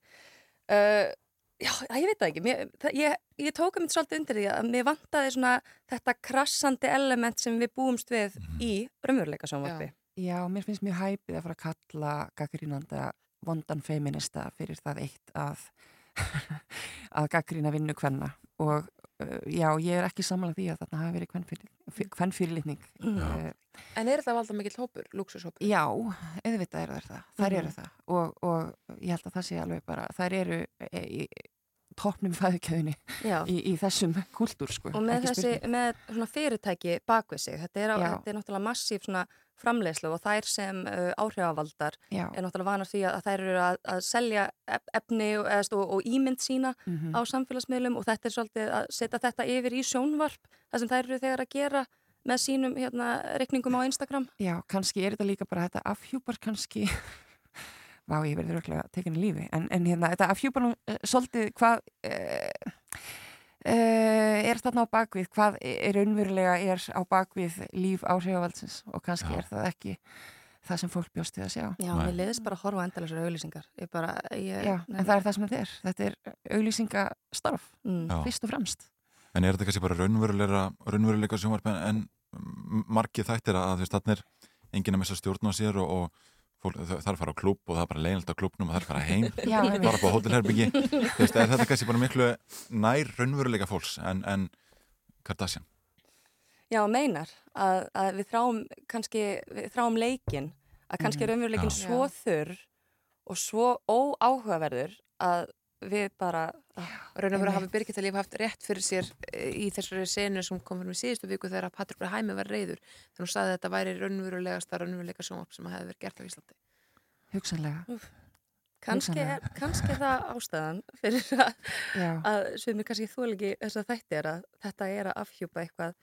Uh, já, ég veit það ekki. Mér, það, ég, ég tóka mér svolítið undir því að mér vantaði svona þetta krassandi element sem við búumst við í raunveruleika sjónvarpi. Já, mér finnst mjög hæpið að fara að kalla gaggrínanda vondan feminista fyrir það eitt að, að gaggrína vinnu kvenna. Og uh, já, ég er ekki samanlega því að þarna hafi verið kvennfyrirlitning. Mm. Uh, En er þetta valda mikill hópur, lúksushópur? já, auðvitað eru þær það, þær eru Mhm. það og, og ég held að það sé alveg bara, þær eru e, í toppnum fæðukjöðinni í, í þessum kultúr sko. og með þessi, með svona fyrirtæki bakvið sig, þetta er, á, þetta er náttúrulega massíf svona framleiðslu og þær sem uh, áhrifavaldar Já. er náttúrulega vanar því að þær eru að, að selja ef- efni og, og, og ímynd sína Mhm. á samfélagsmiðlum og þetta er svolítið að setja þetta yfir í sjónvarp það sem þær eru þegar að gera með sínum hérna, reikningum á Instagram Já, kannski er þetta líka bara þetta afhjúpar kannski Vá, ég verður örugglega tekin í lífi en, en hérna, þetta afhjúpar nú uh, svolítið hvað uh, er þarna á bakvið hvað er raunverulega er á bakvið líf áhrifavaldsins? Og kannski Já. er það ekki það sem fólk bjóst við að sjá. Já, Nei. mér leiðist bara að horfa á endalusar auðlýsingar ég bara, ég, Já, en það er það sem þetta er. Þetta er auglýsingastarf mm. Fyrst og fremst. En er þetta kannski bara raunveruleika, raunveruleika sjónvarp en, en m- margir þættir að þú veist, þannig er enginn að missa stjórn á sér og, og það er að fara á klúb og það er bara leiðilt á klúbnum og það er að fara heim einmitt. fara upp á hótelherbyggi Þú veist, er þetta kannski bara miklu nær raunveruleika fólks en, en Kardashian Já, meinar að, að við þráum kannski, við þráum leikin að kannski er raunveruleikin Já. svo þurr og svo óáhugaverður að við bara raun og veru Einmitt. hafi Birgitta Líf haft rétt fyrir sér eh, í þessari senu sem kom fyrir mig síðustu viku þegar Patrik Brei Hæmi var reyður þegar hún saði að þetta væri raunverulegasta raunveruleika sjónvarp sem hefði verið gert á Íslandi. Hugsanlega. Kannski er, kannski er það ástæðan fyrir að, að sem er kannski þú ekki þess að þætti er að þetta er að afhjúpa eitthvað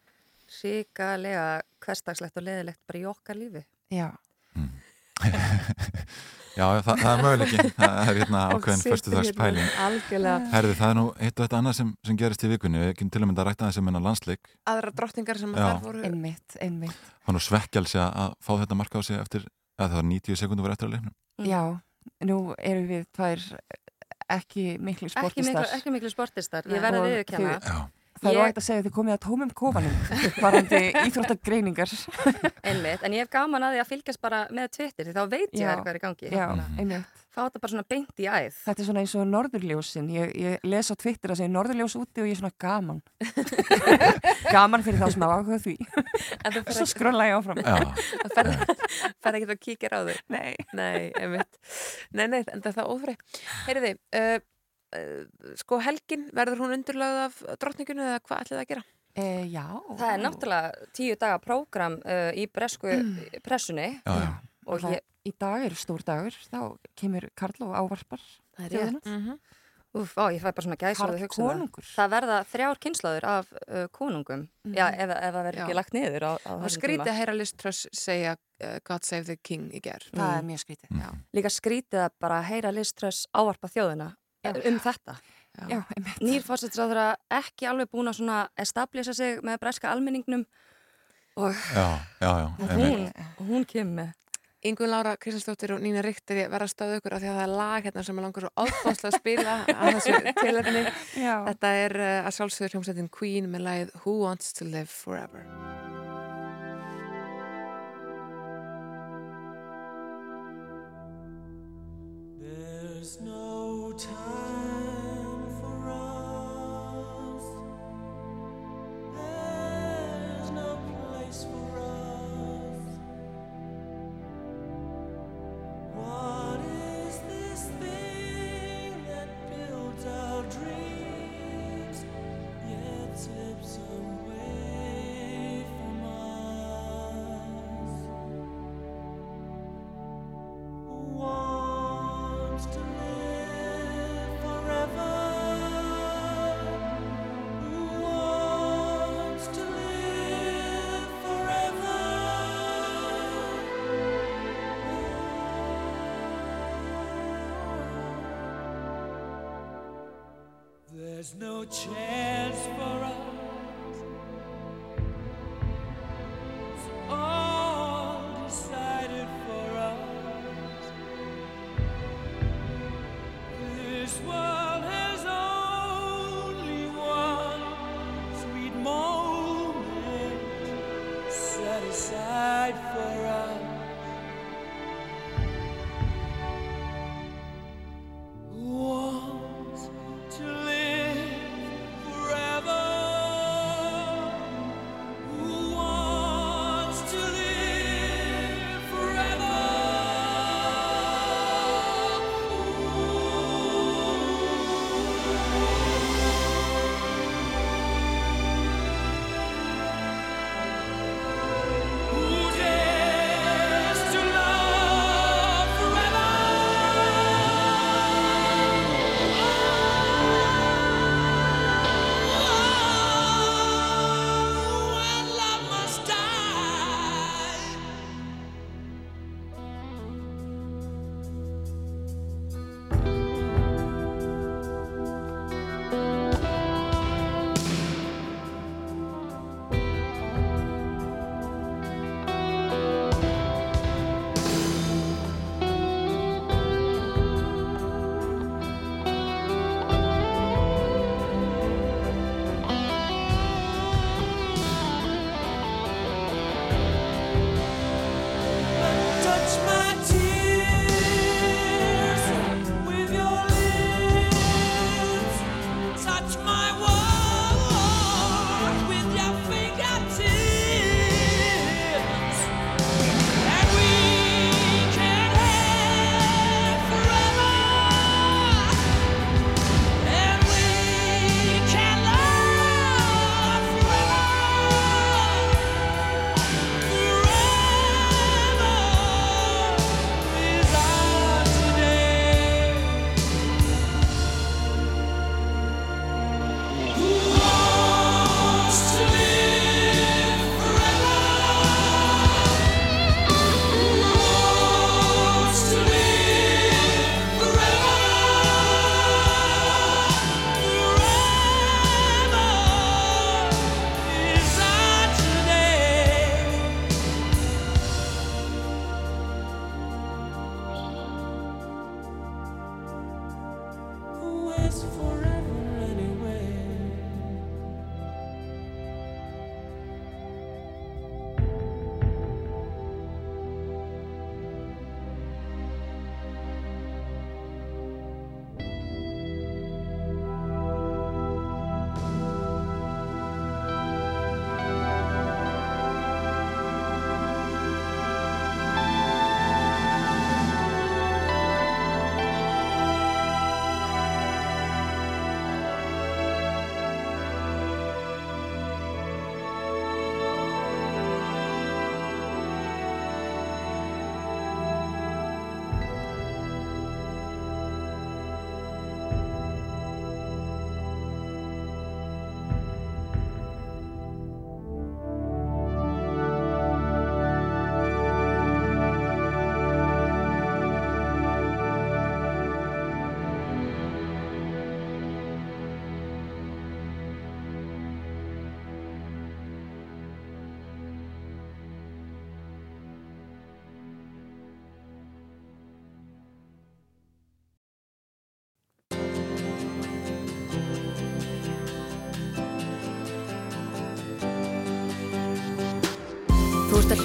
ríkalega hverstagslegt og leðilegt bara í okkar lífi. Já, Já, það, það er möguleiki. Það er hérna ákveðin fyrstu dags pæling algjörlega. Herði, það er nú eitt og eitt annað sem, sem gerist í vikunni. Við ekki til að mynda að rætta þessum en að landsleik. Aðra drottningar sem að Já. þar voru einmitt, einmitt. Það er nú svekkjalsi að fá þetta marka á sig eftir að það var 90 sekúndur var eftir að leiknum. Mm. Já, nú erum við tvær ekki miklu ekki miklu, sportistar. ekki miklu sportistar, ég verði að viðurkenna Já, Það er Ég- óægt að segja að þið komið að tómum kofanum varandi íþróttagreiningar. Einmitt, en ég hef gaman að því að fylgjast bara með Twitter því þá veit ég hvað er í gangi. Já, einmitt. fá þetta bara svona beint í æð. Þetta er svona eins og norðurljósin. Ég, ég les á Twitter að segja norðurljós úti og ég er svona gaman. Gaman fyrir þá sem hafa áhuga því. Svo skrolla ég áfram. Já, fer ekki að kíkja á þau? Nei. Nei, einmitt. Nei, nei, en það er það ófrei heyriði, uh, sko helgin verður hún undurlögð af drottningunni eða hvað ætlið það að gera? e, Já það er náttúrulega tíu daga prógram uh, í bresku pressunni já, já. og það, ég, Í dag er stór dagur þá kemur Karl og ávarpar það er rétt Mm -hmm. Úf, á, ég fæ bara svona gæsa Karl konungur. Það verða þrjár kynslaður af uh, konungum, já, ef, ef það verður ekki lagt niður á, á Og þessum skrítið tíma. að heyra Liz Truss segja uh, God Save the King í ger. Það er mjög skrítið. Já. Líka skrítið að bara heyra Liz Truss ávarpa þjóðina um þetta. Já, einmitt. Nýr fórsettisráðura ekki alveg búin að establisa sig með breska almenningnum og Já, já, já. hún, hún kemur með Ingun Lára Kristinsdóttir og Nína Richter ég verða að stöðu ykkur af því að það er lag hérna sem er langar svo áfáðslega að spila að þessu tilöfni. Já. Þetta er uh, að sjálfsögur hljómsveitin Queen með lagið Who Wants to Live Forever. There's no There's no chance for us.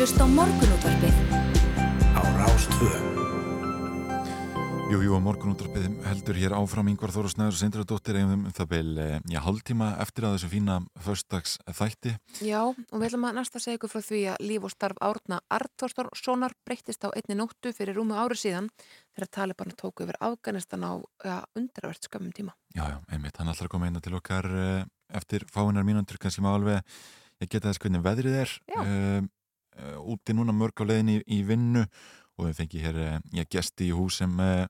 Hlusta á morgunútvarpið. Á Rástvö. Jú, jú, og morgunúttarpið heldur hér áfram Ingvar Þórusnæður og Sindradóttir eigum um það beil, eh, já, hálftíma eftir að þessu fína förstags þætti. Já, og við ætlum að næsta segja ykkur frá því að líf og starf Árna Artvorssonar breyttist á einni nóttu fyrir rúmu ári síðan þegar Taliban tóku yfir Afganistan á ja, undraverð skömmum tíma. Já, já, einmitt, hann ætlar að koma inn til okkar eh, eftir fáinar mínúndur, kannski má alveg, ég geta þess hvernig veðrið er, uh, úti núna mörg á leiðinni í, í vinnu og við fengið hér, uh, já, gesti í hús sem uh,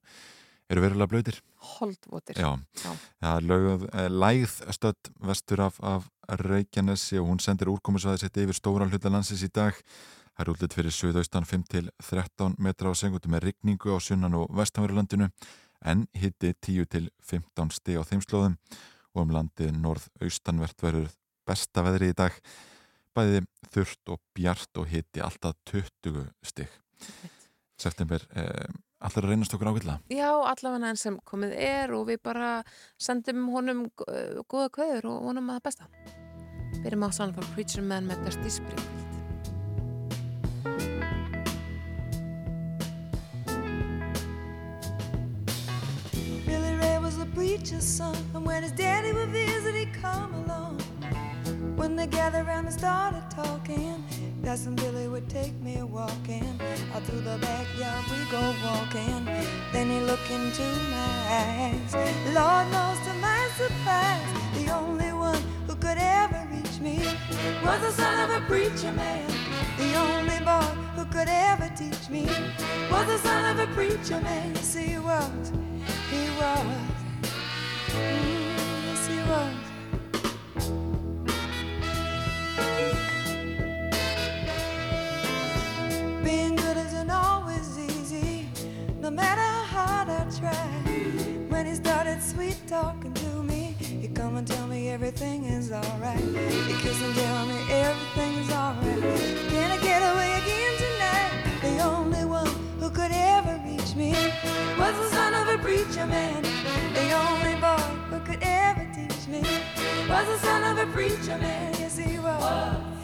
eru verulega blöytir. Holdvotir. Já, Já. það er eh, lægð stödd vestur af, af Reykjanesi og hún sendir úrkomusvæði sitt yfir stóra hluta landsins í dag. Það er útlitt fyrir söðaustan 5 til 13 metra á segundu með rigningu á sunnan og vestanverulandinu en hitti 10 til 15 sti á þeim slóðum og um landið norð-austanvert verður besta veðri í dag. Bæði þurft og bjart og hitti alltaf 20 stig. September, eh, allar að reynast okkur ágætlega. Já, allavega enn sem komið er og við bara sendum honum uh, góða kveður og honum að það besta. Byrjum á Son of a Preacher Man með Dusty Springfield. Billy Ray was a preacher's son, and when his daddy would visit, he'd come along. When they gathered around and started talking, when Billy would take me walking. Out through the backyard we go walking. Then he looked into my eyes. Lord knows to my surprise, the only one who could ever reach me was the son of a preacher man. The only boy who could ever teach me was the son of a preacher man. Yes, he was. He was. Mm, yes, he was. Matter how I try. When he started sweet talking to me, he come and tell me everything is alright. He kiss and tell me everything is alright. Can I get away again tonight? The only one who could ever reach me was the son of a preacher man. The only boy who could ever teach me was the son of a preacher man. Yes. He was.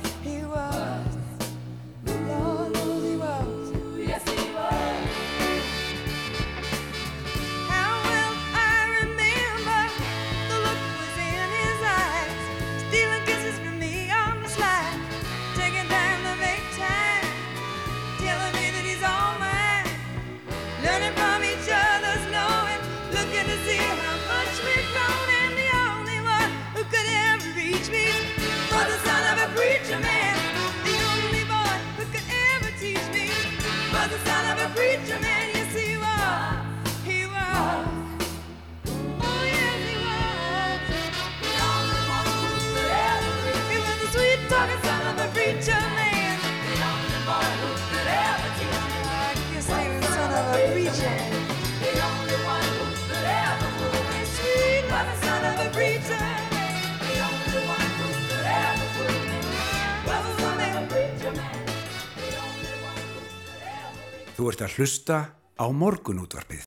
Þú ert að hlusta á morgunútvarpið.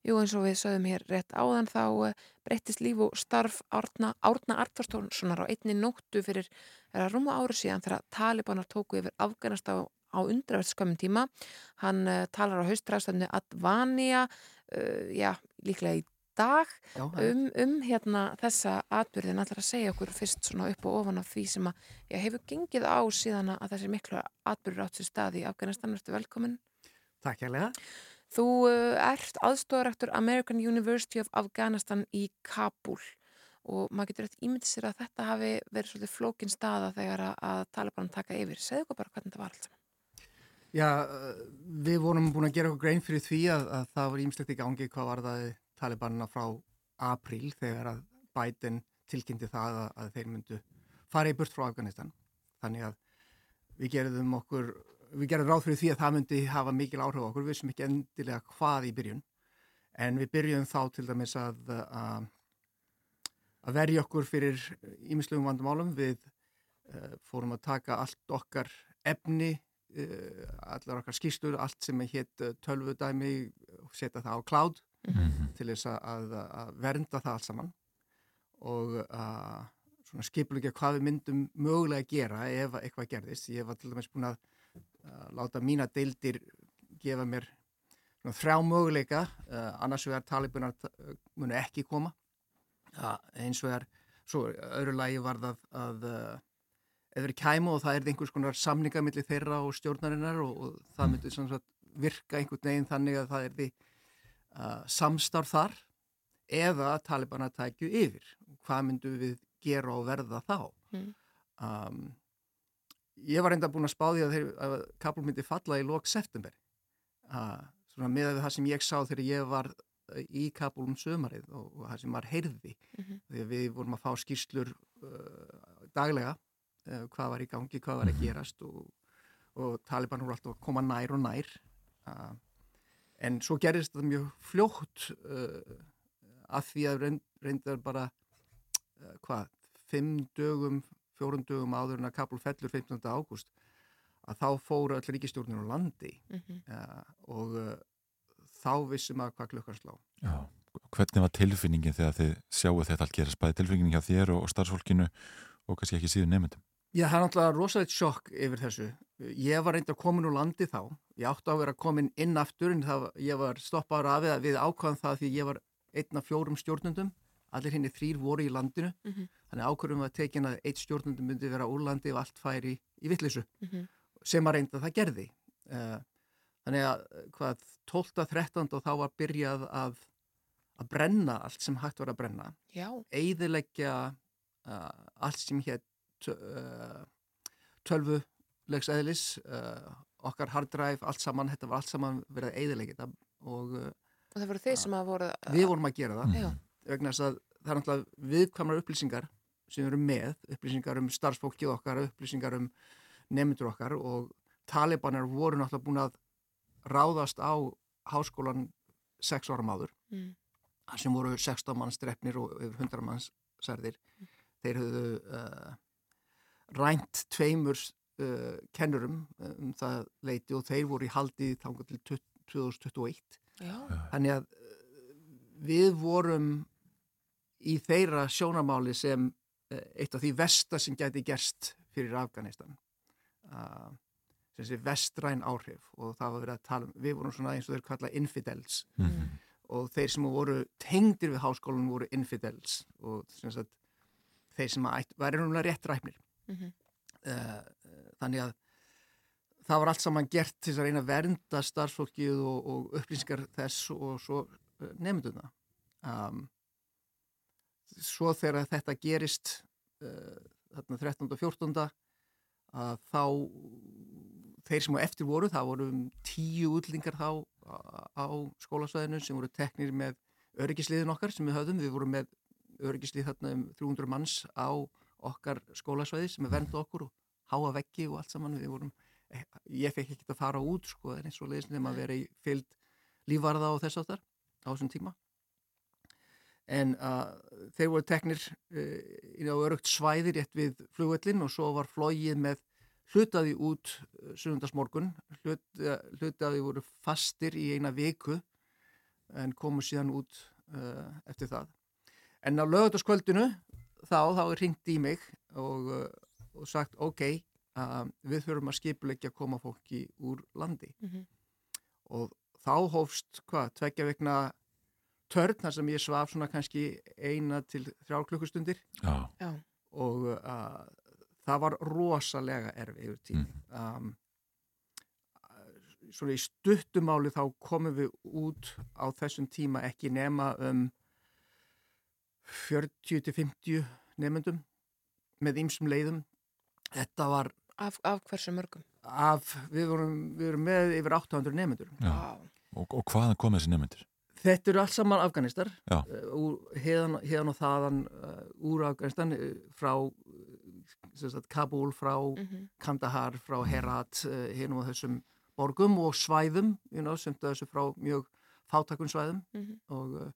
Jú, eins og við sögum hér rétt áðan þá uh, breyttist líf og starf Árna, Árna Artvarssonar á einni nóttu fyrir rúma ári síðan þegar Talibanar tóku yfir Afganast á, á undraverð skömmum tíma. Hann uh, talar á haustræðstöfnu Advania, uh, já, líklega í dag Já, um, um hérna þessa atbyrðin allar að segja okkur fyrst svona upp og ofan af því sem að já, hefur gengið á síðan að þessi miklu atbyrður átt sér stað í Afganistan. Ertu velkomin? Takk hérlega. Þú uh, ert aðstofarektur American University of Afghanistan í Kabul og maður getur eftir ímyndið sér að þetta hafi verið svolítið flókin staða þegar að, Taliban taka yfir. Segðu okkur bara hvernig þetta var allt saman. Já, uh, við vorum búin að gera okkur grein fyrir því að, að það var ímslegt í gangi hvað var það Talibanna frá apríl þegar að Biden tilkynnti það að, að þeir myndu fara í burt frá Afganistan. Þannig að við gerðum okkur, við gerðum ráð fyrir því að það myndi hafa mikil áhrif á okkur, við sem ekki endilega hvað í byrjun. En við byrjum þá til dæmis að, að, að verja okkur fyrir ímislegum vandamálum. Við uh, fórum að taka allt okkar efni uh, allar okkar skýrstur, allt sem er hétt uh, tölvudæmi setja það á cloud til þess að, að, að vernda það allt saman og uh, svona skipulegja hvað við myndum mögulega að gera ef eitthvað gerðist. Ég var til dæmis búin að uh, láta mína deildir gefa mér svona, þrjá möguleika uh, annars vegar talibunar uh, munu ekki koma eins vegar svo öðru lagi var það að ef þeir kæmu og það er einhvers konar samninga millir þeirra og stjórnarinnar og, og það myndi sagt virka einhvern veginn þannig að það er því uh, samstarf þar eða að talibana tækju yfir. Hvað myndum við gera og verða þá? Mm. Um, ég var enda búin að spá því að, þeir, að Kabul myndi falla í lok september. Uh, svona með að það sem ég sá þegar ég var uh, í Kabul um sömarið og, og það sem var heyrði. Mhm. Því að við vorum að fá skýrslur uh, daglega uh, hvað var í gangi, hvað var að gerast og, og Taliban voru alltaf að koma nær og nær. Uh, en svo gerist þetta mjög fljótt að því að reynd, reyndar bara hvað, fimm dögum fjórun dögum áður en að Kabul fellur 15. ágúst að þá fóru öll ríkistjórnir á landi Mhm. uh, og uh, þá vissum að hvað klukkan slá Já, hvernig var tilfinningin þegar þið sjáu þetta allt gerast, bæði tilfinningin hjá þér og, og starfsfólkinu og kannski ekki síðan nefndum? Já, það er náttúrulega rosalegt sjokk yfir þessu. Ég var reyndar komin úr landi þá. Ég átti á að vera komin inn aftur en það, ég var stoppaður af við, við ákvaðan það því ég var einn af fjórum stjórnundum. Allir henni þrýr voru í landinu. Mhm. Þannig ákvörðum var tekin að eitt stjórnundum myndi vera úr landi og allt færi í vittlisu. Mhm. Sem að reynda það gerði. Uh, þannig að hvað 12. 13. og þá var byrjað að, að brenna allt sem hægt var að brenna Já. eiðileggja uh, allt sem hétt uh, tölvulegs eðlis uh, okkar hard drive, allt saman þetta var allt saman verið þetta og Og það voru þeir sem að voru... við vorum að gera það Já. vegna þess að það er náttúrulega viðkvæmar upplýsingar sem erum með, upplýsingar um starfsfólkið okkar, upplýsingar um nefndur okkar og talibanar voru náttúrulega búin að ráðast á háskólan sex ára máður Mm. sem voru 16 manns drefnir og yfir 100 manns særðir. Þeir höfðu uh, rænt tveimur uh, kennurum um það leiti og þeir voru í haldi þangað til 20- 2021. Já. Þannig að uh, við vorum í þeirra sjónamáli sem eitt af því versta sem gæti gerst fyrir Afganistan. Uh, sem sé vestræn áhrif og það var verið að tala um, við vorum svona eins og þeir kalla infidels Mhm. og þeir sem voru tengdir við háskólan voru infidels og sem sagt, þeir sem væri rúmlega rétt ræfnir. Mhm. uh, þannig að það var allt saman gert til að reyna að vernda starfsfólkið og, og upplýsingar þess og svo uh, nefnduna. Um, svo þegar þetta gerist uh, þarna 13. og 14. að þá þeir sem á eftir voru, það voru um tíu útlendingar þá á, á skólasvæðinu sem voru teknir með öryggisliðin okkar sem við höfðum, við vorum með öryggislið þarna um 300 manns á okkar skólasvæði sem er vernda okkur og háa veggi og allt saman við vorum, ég fekk ekki að fara út sko, en eins og leiðis nefn að vera í fylgd lífvarða og þess áttar á þessum tíma en uh, þeir voru teknir uh, inn á örugt svæði rétt við flugvöllin og svo var flógið með hlutaði út uh, sunnundasmorgun Hlut, hlutaði voru fastir í eina viku en komu síðan út uh, eftir það. En á lögataskvöldinu þá, þá er hringt í mig og, uh, og sagt ok, uh, við þurfum að skipulegja að koma fólki úr landi. Mhm. og þá hófst hvað, tveggja vegna törn þar sem ég svaf svona kannski eina til þrjár klukkustundir Já. Já. og uh, það var rosalega erfi yfir tími um, svona í stuttumáli þá komum við út á þessum tíma ekki nema um 40-50 nefnendum með ýmsum leiðum þetta var Af, af hversu mörgum? af, við vorum, við vorum með yfir 800 nefnendur Já. Og, og hvaðan kom þessi nefnendur? Þetta eru allt saman Afganistar, uh, úr, heðan, heðan og þaðan uh, úr Afganistan, uh, frá sem sagt, Kabul, frá Mhm. Kandahar, frá Herat, uh, hérna á þessum borgum og svæðum, you know, sem þessu frá mjög fátakun svæðum Mhm. og uh,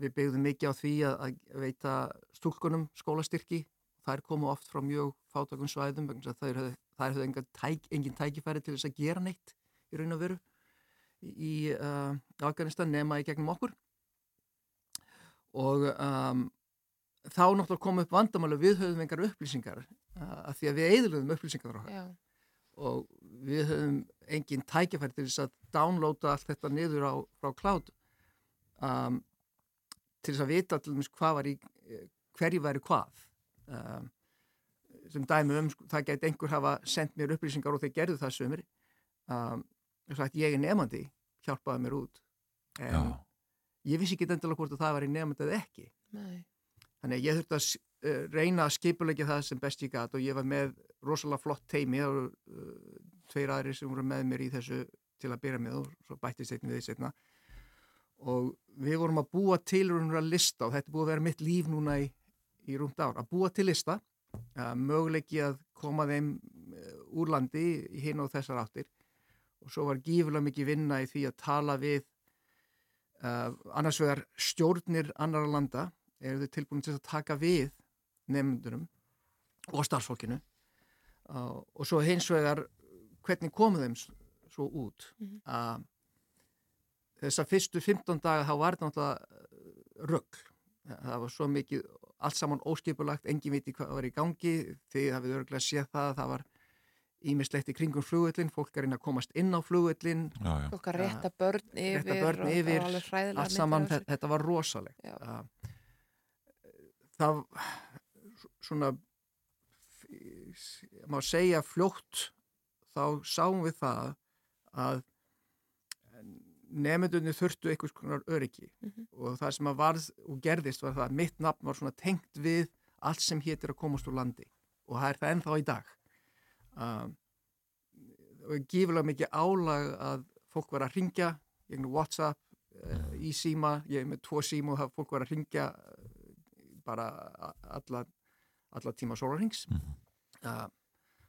við byggðum mikið á því að, að veita stúlkunum skólastyrki. Þær komu oft frá mjög fátakun svæðum, vegna þess að þær höfðu, engin tækifæri til þess að gera neitt í raun og veru í uh, Afganistan nema í gegnum okkur. Og um, þá náttúrulega kom upp vandamáli við höfum engar upplýsingar uh, því að við eðluðum upplýsingar Já. og við höfum engin tækifæri til þess að downloada allt þetta niður á, frá cloud um, til þess að vita dæmis hvað var í hverju væri hvað. Um, sem dæmi um, sko, það gæti einhver hafa sendt mér upplýsingar og þeir gerðu það sömur um, sagt, ég er nefandi hjálpaði mér út. En Já. ég vissi ekki endilega hvort að það var í nefandi eða ekki. Nei. Þannig að ég þurfti að uh, reyna að skipulegja það sem best ég gæt og ég var með rosalega flott teimi, það voru uh, tveir aðri sem voru með mér í þessu til að byrja með og svo bættist einnig við setna og við vorum að búa til að lista og þetta búið að vera mitt líf núna í, í rúmt ár, að búa til lista uh, möguleiki að koma þeim uh, úr landi í hinn og þessar áttir og svo var gífulega mikið vinna í því að tala við uh, annars vegar stjórnir annara landa eru þau tilbúin til að taka við nefndunum og starfsfólkinu. Uh, og svo hins vegar hvernig komu þeim svo út? Mhm. uh, þessar fyrstu 15 daga þá var þetta náttúrulega rögl það var svo mikið allt saman óskipulagt, engin viti hvað var í gangi því hafið örgulega séð það það var ímislegt í kringum flugvöllin fólk er inn að komast inn á já. Fólk að rétta börn yfir rétta börn yfir, allt saman, myndir af þe- þetta var rosalegt Já. Það svona má segja fljótt þá sáum við það að nefndunni þurftu einhvers konar öryggi. Mhm. og það sem að varð og gerðist var það að mitt nafn var svona tengt við allt sem hétir að komast úr landi. Og það er það ennþá í dag um, og gífulega mikið álag að fólk var að ringja gegnum WhatsApp, uh, í síma. Ég er með tvo síma og það fólk var að ringja bara a- alla, alla tíma sólarhings uh,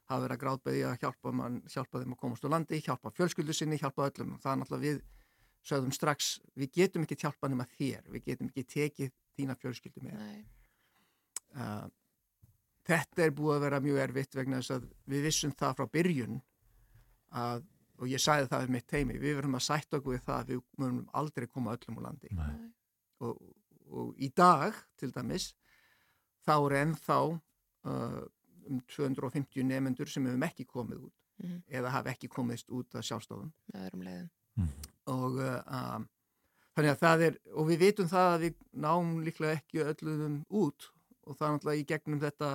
hafa verið að grátbeði að hjálpa, man, hjálpa þeim að komast úr landi, hjálpa fjölskyldu sinni, hjálpa öllum. Það er náttúrulega við sögðum strax við getum ekki hjálpa nema þér. Við getum ekki tekið þína fjölskyldu með. Uh, þetta er búið að vera mjög erfitt vegna þess að við vissum það frá byrjun að, og ég sagði það við mitt teimi, við verðum að sætta okkur við það að við verðum aldrei koma öllum úr landi Nei. og, og í dag til dæmis þá er ennþá uh, um 250 nefendur sem hefum ekki komið út Mhm. eða hafa ekki komist út að öðrum leiðum. og uh, um, þannig að það er og við vitum það að við náum líklega ekki öllum út og það er náttúrulega í gegnum þetta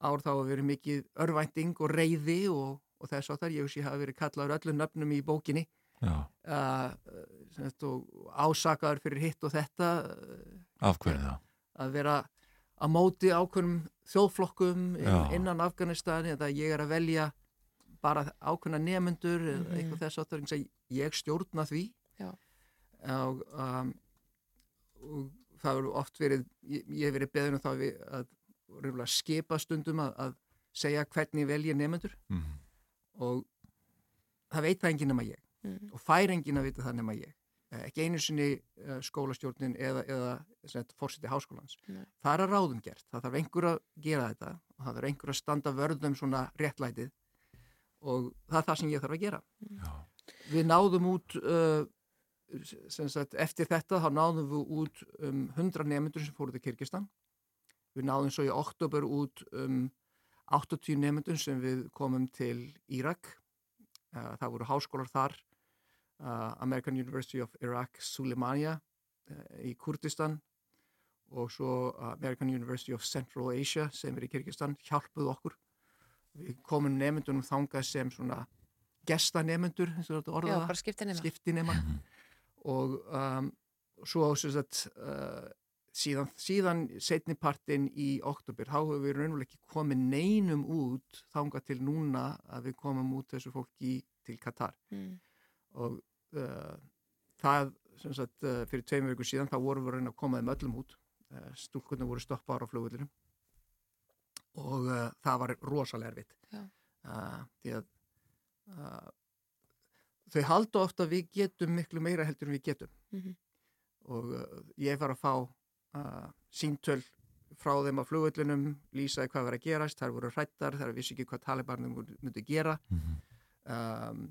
ár þá að verið mikið örvænting og reyði og, og þess að þar ég veist ég hafa verið kallaður öllum nöfnum í bókinni Já. uh, sem sagt, og ásakaður fyrir hitt og þetta uh, Af hverju það? að vera að móti ákveðnum þjóðflokkum inn, innan Afganistan eða ég er að velja bara ákveðna nefnendur eða Mhm. eitthvað þess að það ég stjórna því Já. og, um, og það eru oft verið ég, hef verið beðin um það við að skipa stundum að, að segja hvernig velja nefnendur Mhm. og það veit það enginn nema ég. Mhm. og fær enginn að vita það nema ég. Eh, ekki einu sinni uh, skólastjórnin eða, eða fórseti háskólans. Nei. það er að ráðum gert, það þarf einhver að gera þetta. Og það þarf einhver að standa vörðum svona réttlætið. Og það er það sem ég þarf að gera. Já. við náðum út uh, sem sagt, eftir þetta þá náðum við út um 100 nefndur sem fóruð til Kyrkistan við náðum svo í oktober út um 80 nefndur sem við komum til Írak. Uh, það voru háskólar þar uh, American University of Iraq Suleimania uh, í Kurdistan og svo American University of Central Asia sem er í Kyrkistan hjálpuð okkur. Við komum nefndunum þangað sem svona gestanemendur eins og þetta Já, orða bara skiptinema. skiptinema. Og um, svo sem sagt uh, síðan, síðan setnipartin í oktober, þá hefur við raunverulega ekki komið neinum út þangað til núna að við komum út þessu fólki til Katar. Mm. og uh, það sem sagt uh, fyrir tveim vikur síðan þá vorum við að reyna að koma þeim öllum út. Uh, stúlkunni voru stoppaðar á flugvöldinu og það var rosalega erfitt. Því að þau halda ofta að við getum miklu meira heldur en við getum. Mhm. og uh, ég var að fá síntöl frá þeim á flugvöldunum lýsaði hvað var að gerast, þær voru hrættar þær vissi ekki hvað talibarnum myndi gera um,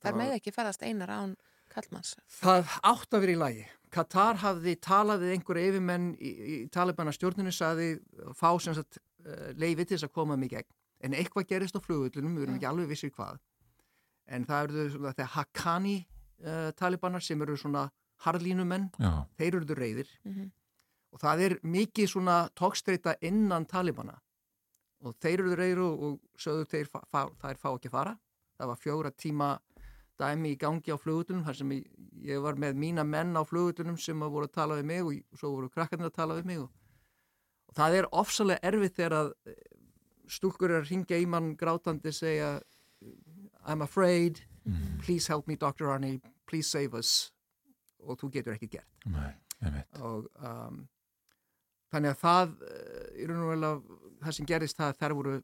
Það var- með ekki ferðast einar án kallmanns. Það átt að vera í lagi. Katar hafði talað við einhverja yfirmenn í, í Talibana stjórninu saði fá sem sagt uh, leiði til þess að koma mig gegn. En eitthvað gerist á flugullunum, við erum ekki alveg vissir hvað. en það eru svona þetta Haqqani uh, talibanar sem eru svona harlínumenn, Já. þeir eru reyðir Mhm. Og það er mikið svona tókstreita innan talibana. Og þeir eru reyðir og, sögðu þeir þær fá ekki að fara. Það var fjóra tíma dæmi í gangi á flugutunum þar sem ég, ég var með mína menn á flugutunum sem voru að tala við mig og, og svo voru krakkarnir að tala við mig og, og það er ofsalega erfitt þegar að eh, stúlkur er að ringja í mann grátandi segja I'm afraid, please help me Dr. Arnie, please save us. Og þú getur ekki gert. Nei, og um, þannig að það uh, í raun og vel að það sem gerist það að þær voru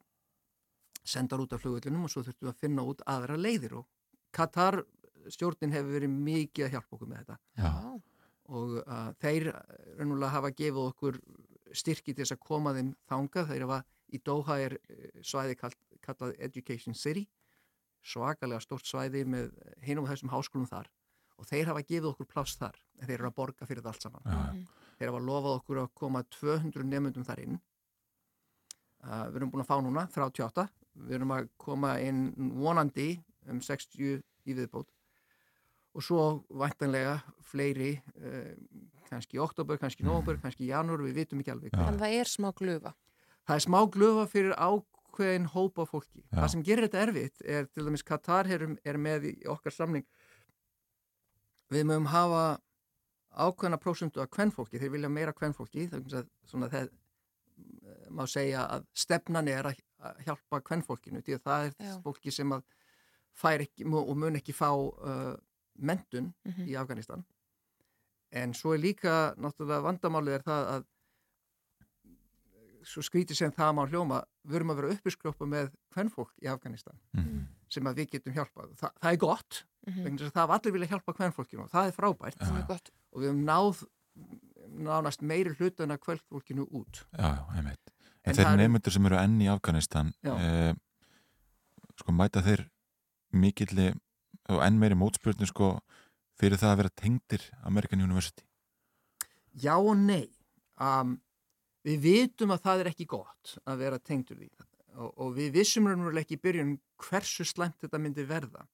sendar út af flugullunum og svo þurftum við að finna út aðra leiðir og Katar stjórnin hefur verið mikið að hjálpa okkur með þetta. Já. og uh, þeir raunulega hafa gefið okkur styrki til þess að koma þeim þangað. Þeir hafa í Doha er eh, svæði kall, kallað Education City. Svakalega stort svæði með hinum og þessum háskólum þar. Og þeir hafa gefið okkur pláss þar. En þeir eru að borga fyrir það allt saman. Já. Þeir hafa lofað okkur að koma 200 nefndum þar inn. Uh, við erum búin að fá núna 38 við erum að koma inn vonandi um 60 í viðbót. Og svo væntanlega fleiri uh, kannski í oktober, kannski í november, kannski í janúar við vitum ekki alveg En það er smá glufa. það er smá glöfa fyrir ákveðin hópa fólki. Já. Það sem gerir þetta erfitt er til dæmis Katar er, er með í okkar samning. Við mögum hafa ákveðna prósundu af kvennfólki, þeir vilja meira kvennfólki þannig að svona það eh, má segja að stefnan er að hjálpa kvennfólkinu því að það er Já. fólki sem að fær ekki og mun ekki fá uh, mentun Mhm. í Afganistan en svo er líka náttúrulega vandamálið er það að svo skrítið sem það má hljóma við erum að vera uppiskrópa með kvennfólk í Afganistan Mhm. Sem að við getum hjálpað Þa, það er gott, Mhm. vegna þess að það var allir vilja hjálpa kvennfólkinu og það er frábært Það er gott. og við höfum náð nánast meiri hlutan af kvennfólkinu út Já, já, einmitt. En, En þeir nefndur sem eru enn í Afganistan, eh, sko mæta þeir mikilli og enn meiri mótspurnu sko fyrir það að vera tengdir American University. Já og nei um, við vitum að það er ekki gott að vera tengdur því og, og við vissum raunverulega ekki í byrjun hversu slæmt þetta myndi verða.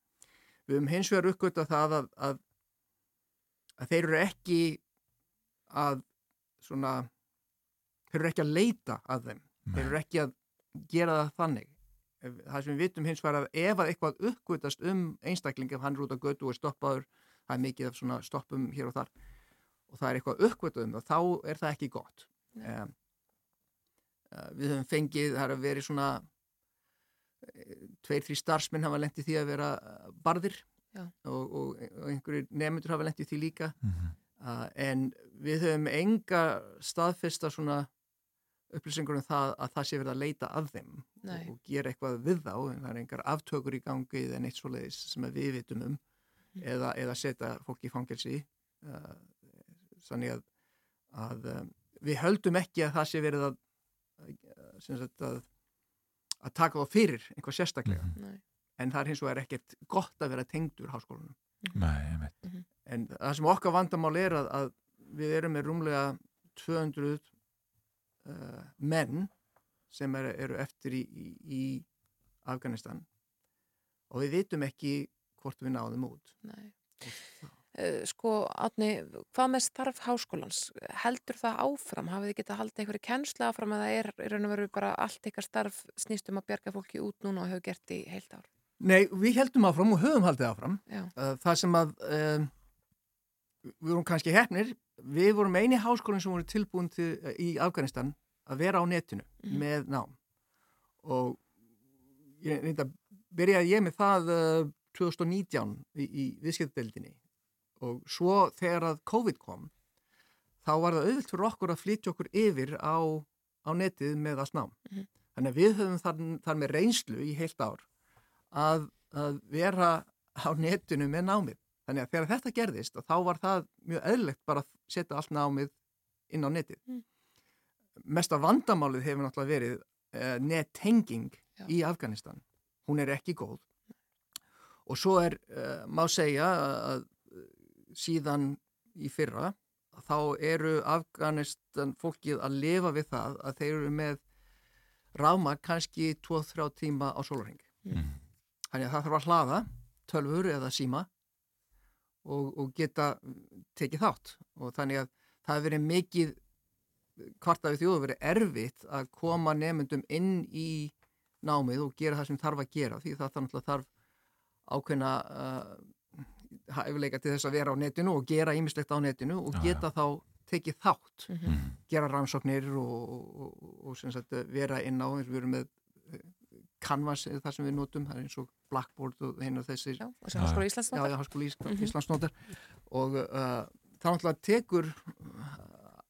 Við höfum hins vegar uppgötta það að, að, að þeir eru ekki að svona þeir eru ekki að leita að þeim. Þeir eru ekki að gera það þannig. Ef- það sem við vitum hins vegar að ef að eitthvað uppgötast um einstakling ef hann er út á götu og er stoppaður það er mikið af svona stoppum hér og þar og það er eitthvað uppgötað um það þá er það ekki gott. Um, við höfum fengið það er að vera svona eh, tveir, þrý starfsmenn hafa lendið því að vera eh, barðir og, og, og einhverjir nefndur hafa lendið því líka. Mhm. uh, en við höfum enga staðfesta svona upplýsingur um það að það sé verið að leita að þeim Nei. og, og gera eitthvað við þá. En það er engar aftökur í gangi eða neitt svoleiðis sem við vitum um eða, eða setja fólk í fangelsi. Uh, þannig að, að um, við höldum ekki að það sé verið að, sagt að, að taka þá fyrir einhvað sérstaklega. Nei. en það er hins vegar ekkert gott að vera tengdur háskólanum. Nei, einmitt. en það sem okkar vandamál er að, að við erum með rúmlega 200 uh, menn sem er, eru eftir í, í, í Afganistan. Og við vitum ekki hvort við náðum út. Nei. Uh, sko, Átni, hvað með starf háskólans? Heldur það áfram? Hafið þið getað haldið einhverju kennsla áfram eða er í raun og veru bara allt ykkar starf snýst um að bjarga fólki út núna og hefur gert í heilt ár? Nei, við heldum áfram og höfum haldið áfram Já. Uh, það sem að um, við vorum kannski hefnir við vorum eini háskólinn sem voru tilbúin til, í Afganistan að vera á netinu með nám og ég reynda byrjaði ég með það uh, 2019 í, í viðskiptdeldinni og svo þegar að COVID kom þá var það auðvilt fyrir okkur að flytja okkur yfir á, á netið með að snám. Mhm. Þannig að við höfum þar, þar með reynslu í heilt ár að, að vera á netinu með námið. Þannig að þegar þetta gerðist þá var það mjög eðlilegt bara að setja allt námið inn á netið. Mm. Mesta vandamálið hefur náttúrulega verið uh, nettenging í Afganistan. Hún er ekki góð. Og svo er, uh, má segja að síðan í fyrra þá eru Afganistan fólkið að lifa við það að þeir eru með ráma kannski 2-3 tíma á sólarheng. Mm. Þannig að það þarf að hlaða tölfur eða síma og, og geta tekið þátt og þannig að það hefur verið mikið hvart að við þjóðu verið erfitt að koma nefndum inn í námið og gera það sem þarf að gera því það þarf ákveðna uh, hæfileika til þess að vera á netinu og gera ýmislegt á netinu og Já, geta þá tekið þátt, Mhm. gera rannsóknir og, og, og, og sem sagt, vera inn á, eins og við erum með eh, Canvas er það sem við notum, það er eins og Blackboard og hinn og þessir Já, og sem Háskóla Íslands Já, notar. já, Háskóla Ís Mhm. Íslands notar og uh, það náttúrulega tekur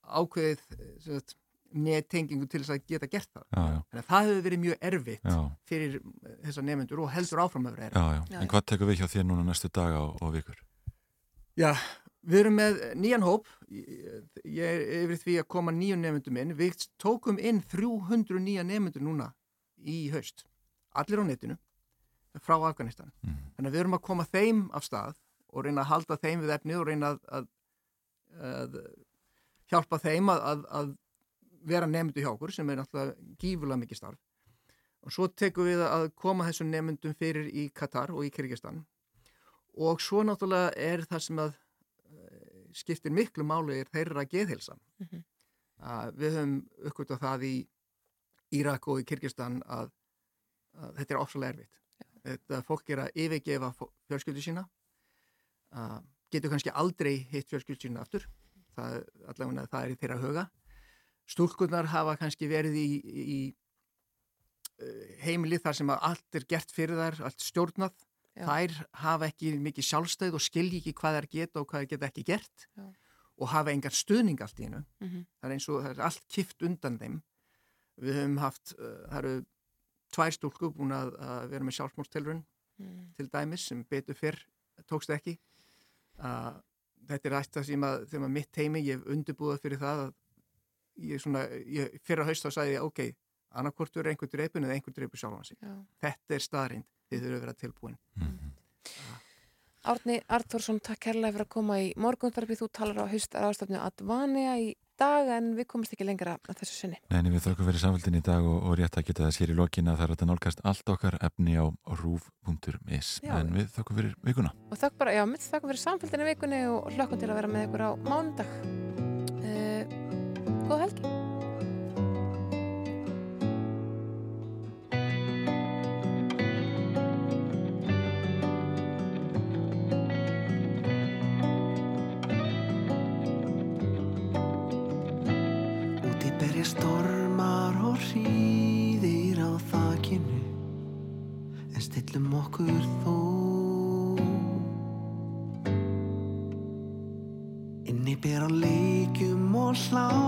ákveðið sem sagt, nettengingu til þess að geta gert það. Já, já. Þannig að það hefur verið mjög erfitt Já. fyrir þessa nefnendur og heldur áfram að vera erfitt. Já, já. En hvað tekur við hjá þér núna næstu daga og, og vikur? Já, við erum með nýjan hóp, ég er yfir því að koma nýjum nefndum inn, við tókum inn 300 nýja nefndur núna í haust, allir á netinu, frá Afganistan. Mm. Þannig að við erum að koma þeim af stað og reyna að halda þeim við efnið og reyna að, að, að hjálpa þeim að, að, að vera nefndu hjá okkur sem er náttúrulega gífulega mikið starf. Og svo tekum við að koma þessum nefndum fyrir í Katar og í Kyrkistan og svo náttúrulega er það sem að eh, skiptir miklu máli er þeirra geðhilsa. Mhm. Uh, við höfum uppgötað það í Írak og í Kyrkistan að, að þetta er ofsalega erfitt. Þetta fólk er að yfirgefa fjölskyldu sína, uh, getur kannski aldrei hitt fjölskyldu sína aftur, það, allavega það er í þeirra huga. Stúlkurnar hafa kannski verið í, í eh, heimili þar sem að allt er gert fyrir þær, allt stjórnað. Já. Þær hafa ekki mikið sjálfstæð og skilji ekki hvað þær geta og hvað þær geta ekki gert Já. og hafa engan stuðning allt í hennu. Mhm. Það er eins og það er allt kift undan þeim. Við höfum haft, uh, það eru tvær stúlku búin að, að vera með sjálfsmórstelrun Mm. til dæmis sem betur fyrr tókst ekki. Uh, þetta er ætti það sem að, þegar maður mitt heimi, ég hef undirbúðað fyrir það að ég svona, ég, fyrra haust þá sagði ég, ok, annarkvort er einhver dreipin eða einhver dreipur sjálfan sig. Já. Þetta er staðrind, þið þurfum að vera tilbúin. Árni Arþórsson, takk kærlega fyrir að koma í morgundarbi. Þú talar á haust aðstafnu Advania í dag en við komumst ekki lengra að þessu sinni. Nei, við þökkum fyrir samfélgin í dag og, og rétt að geta þess hér í lokin að það er hægt að nálgast allt okkar efni á rúf.is en við þökkum fyrir vikuna. Og þakk bara, já, mitt þakka fyrir samfélginu vikunni og hlökkum til að vera með ykkur á mánudag. Góð helgi. Stormar og hríðir á þakinu En stillum okkur þó Inni ber á leikjum og hlátri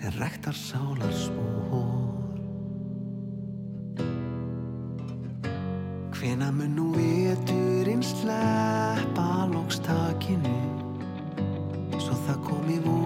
sem rektar sálar spór Hvena mun nú veturinn sleppa lokstakinu Svo það kom í vor,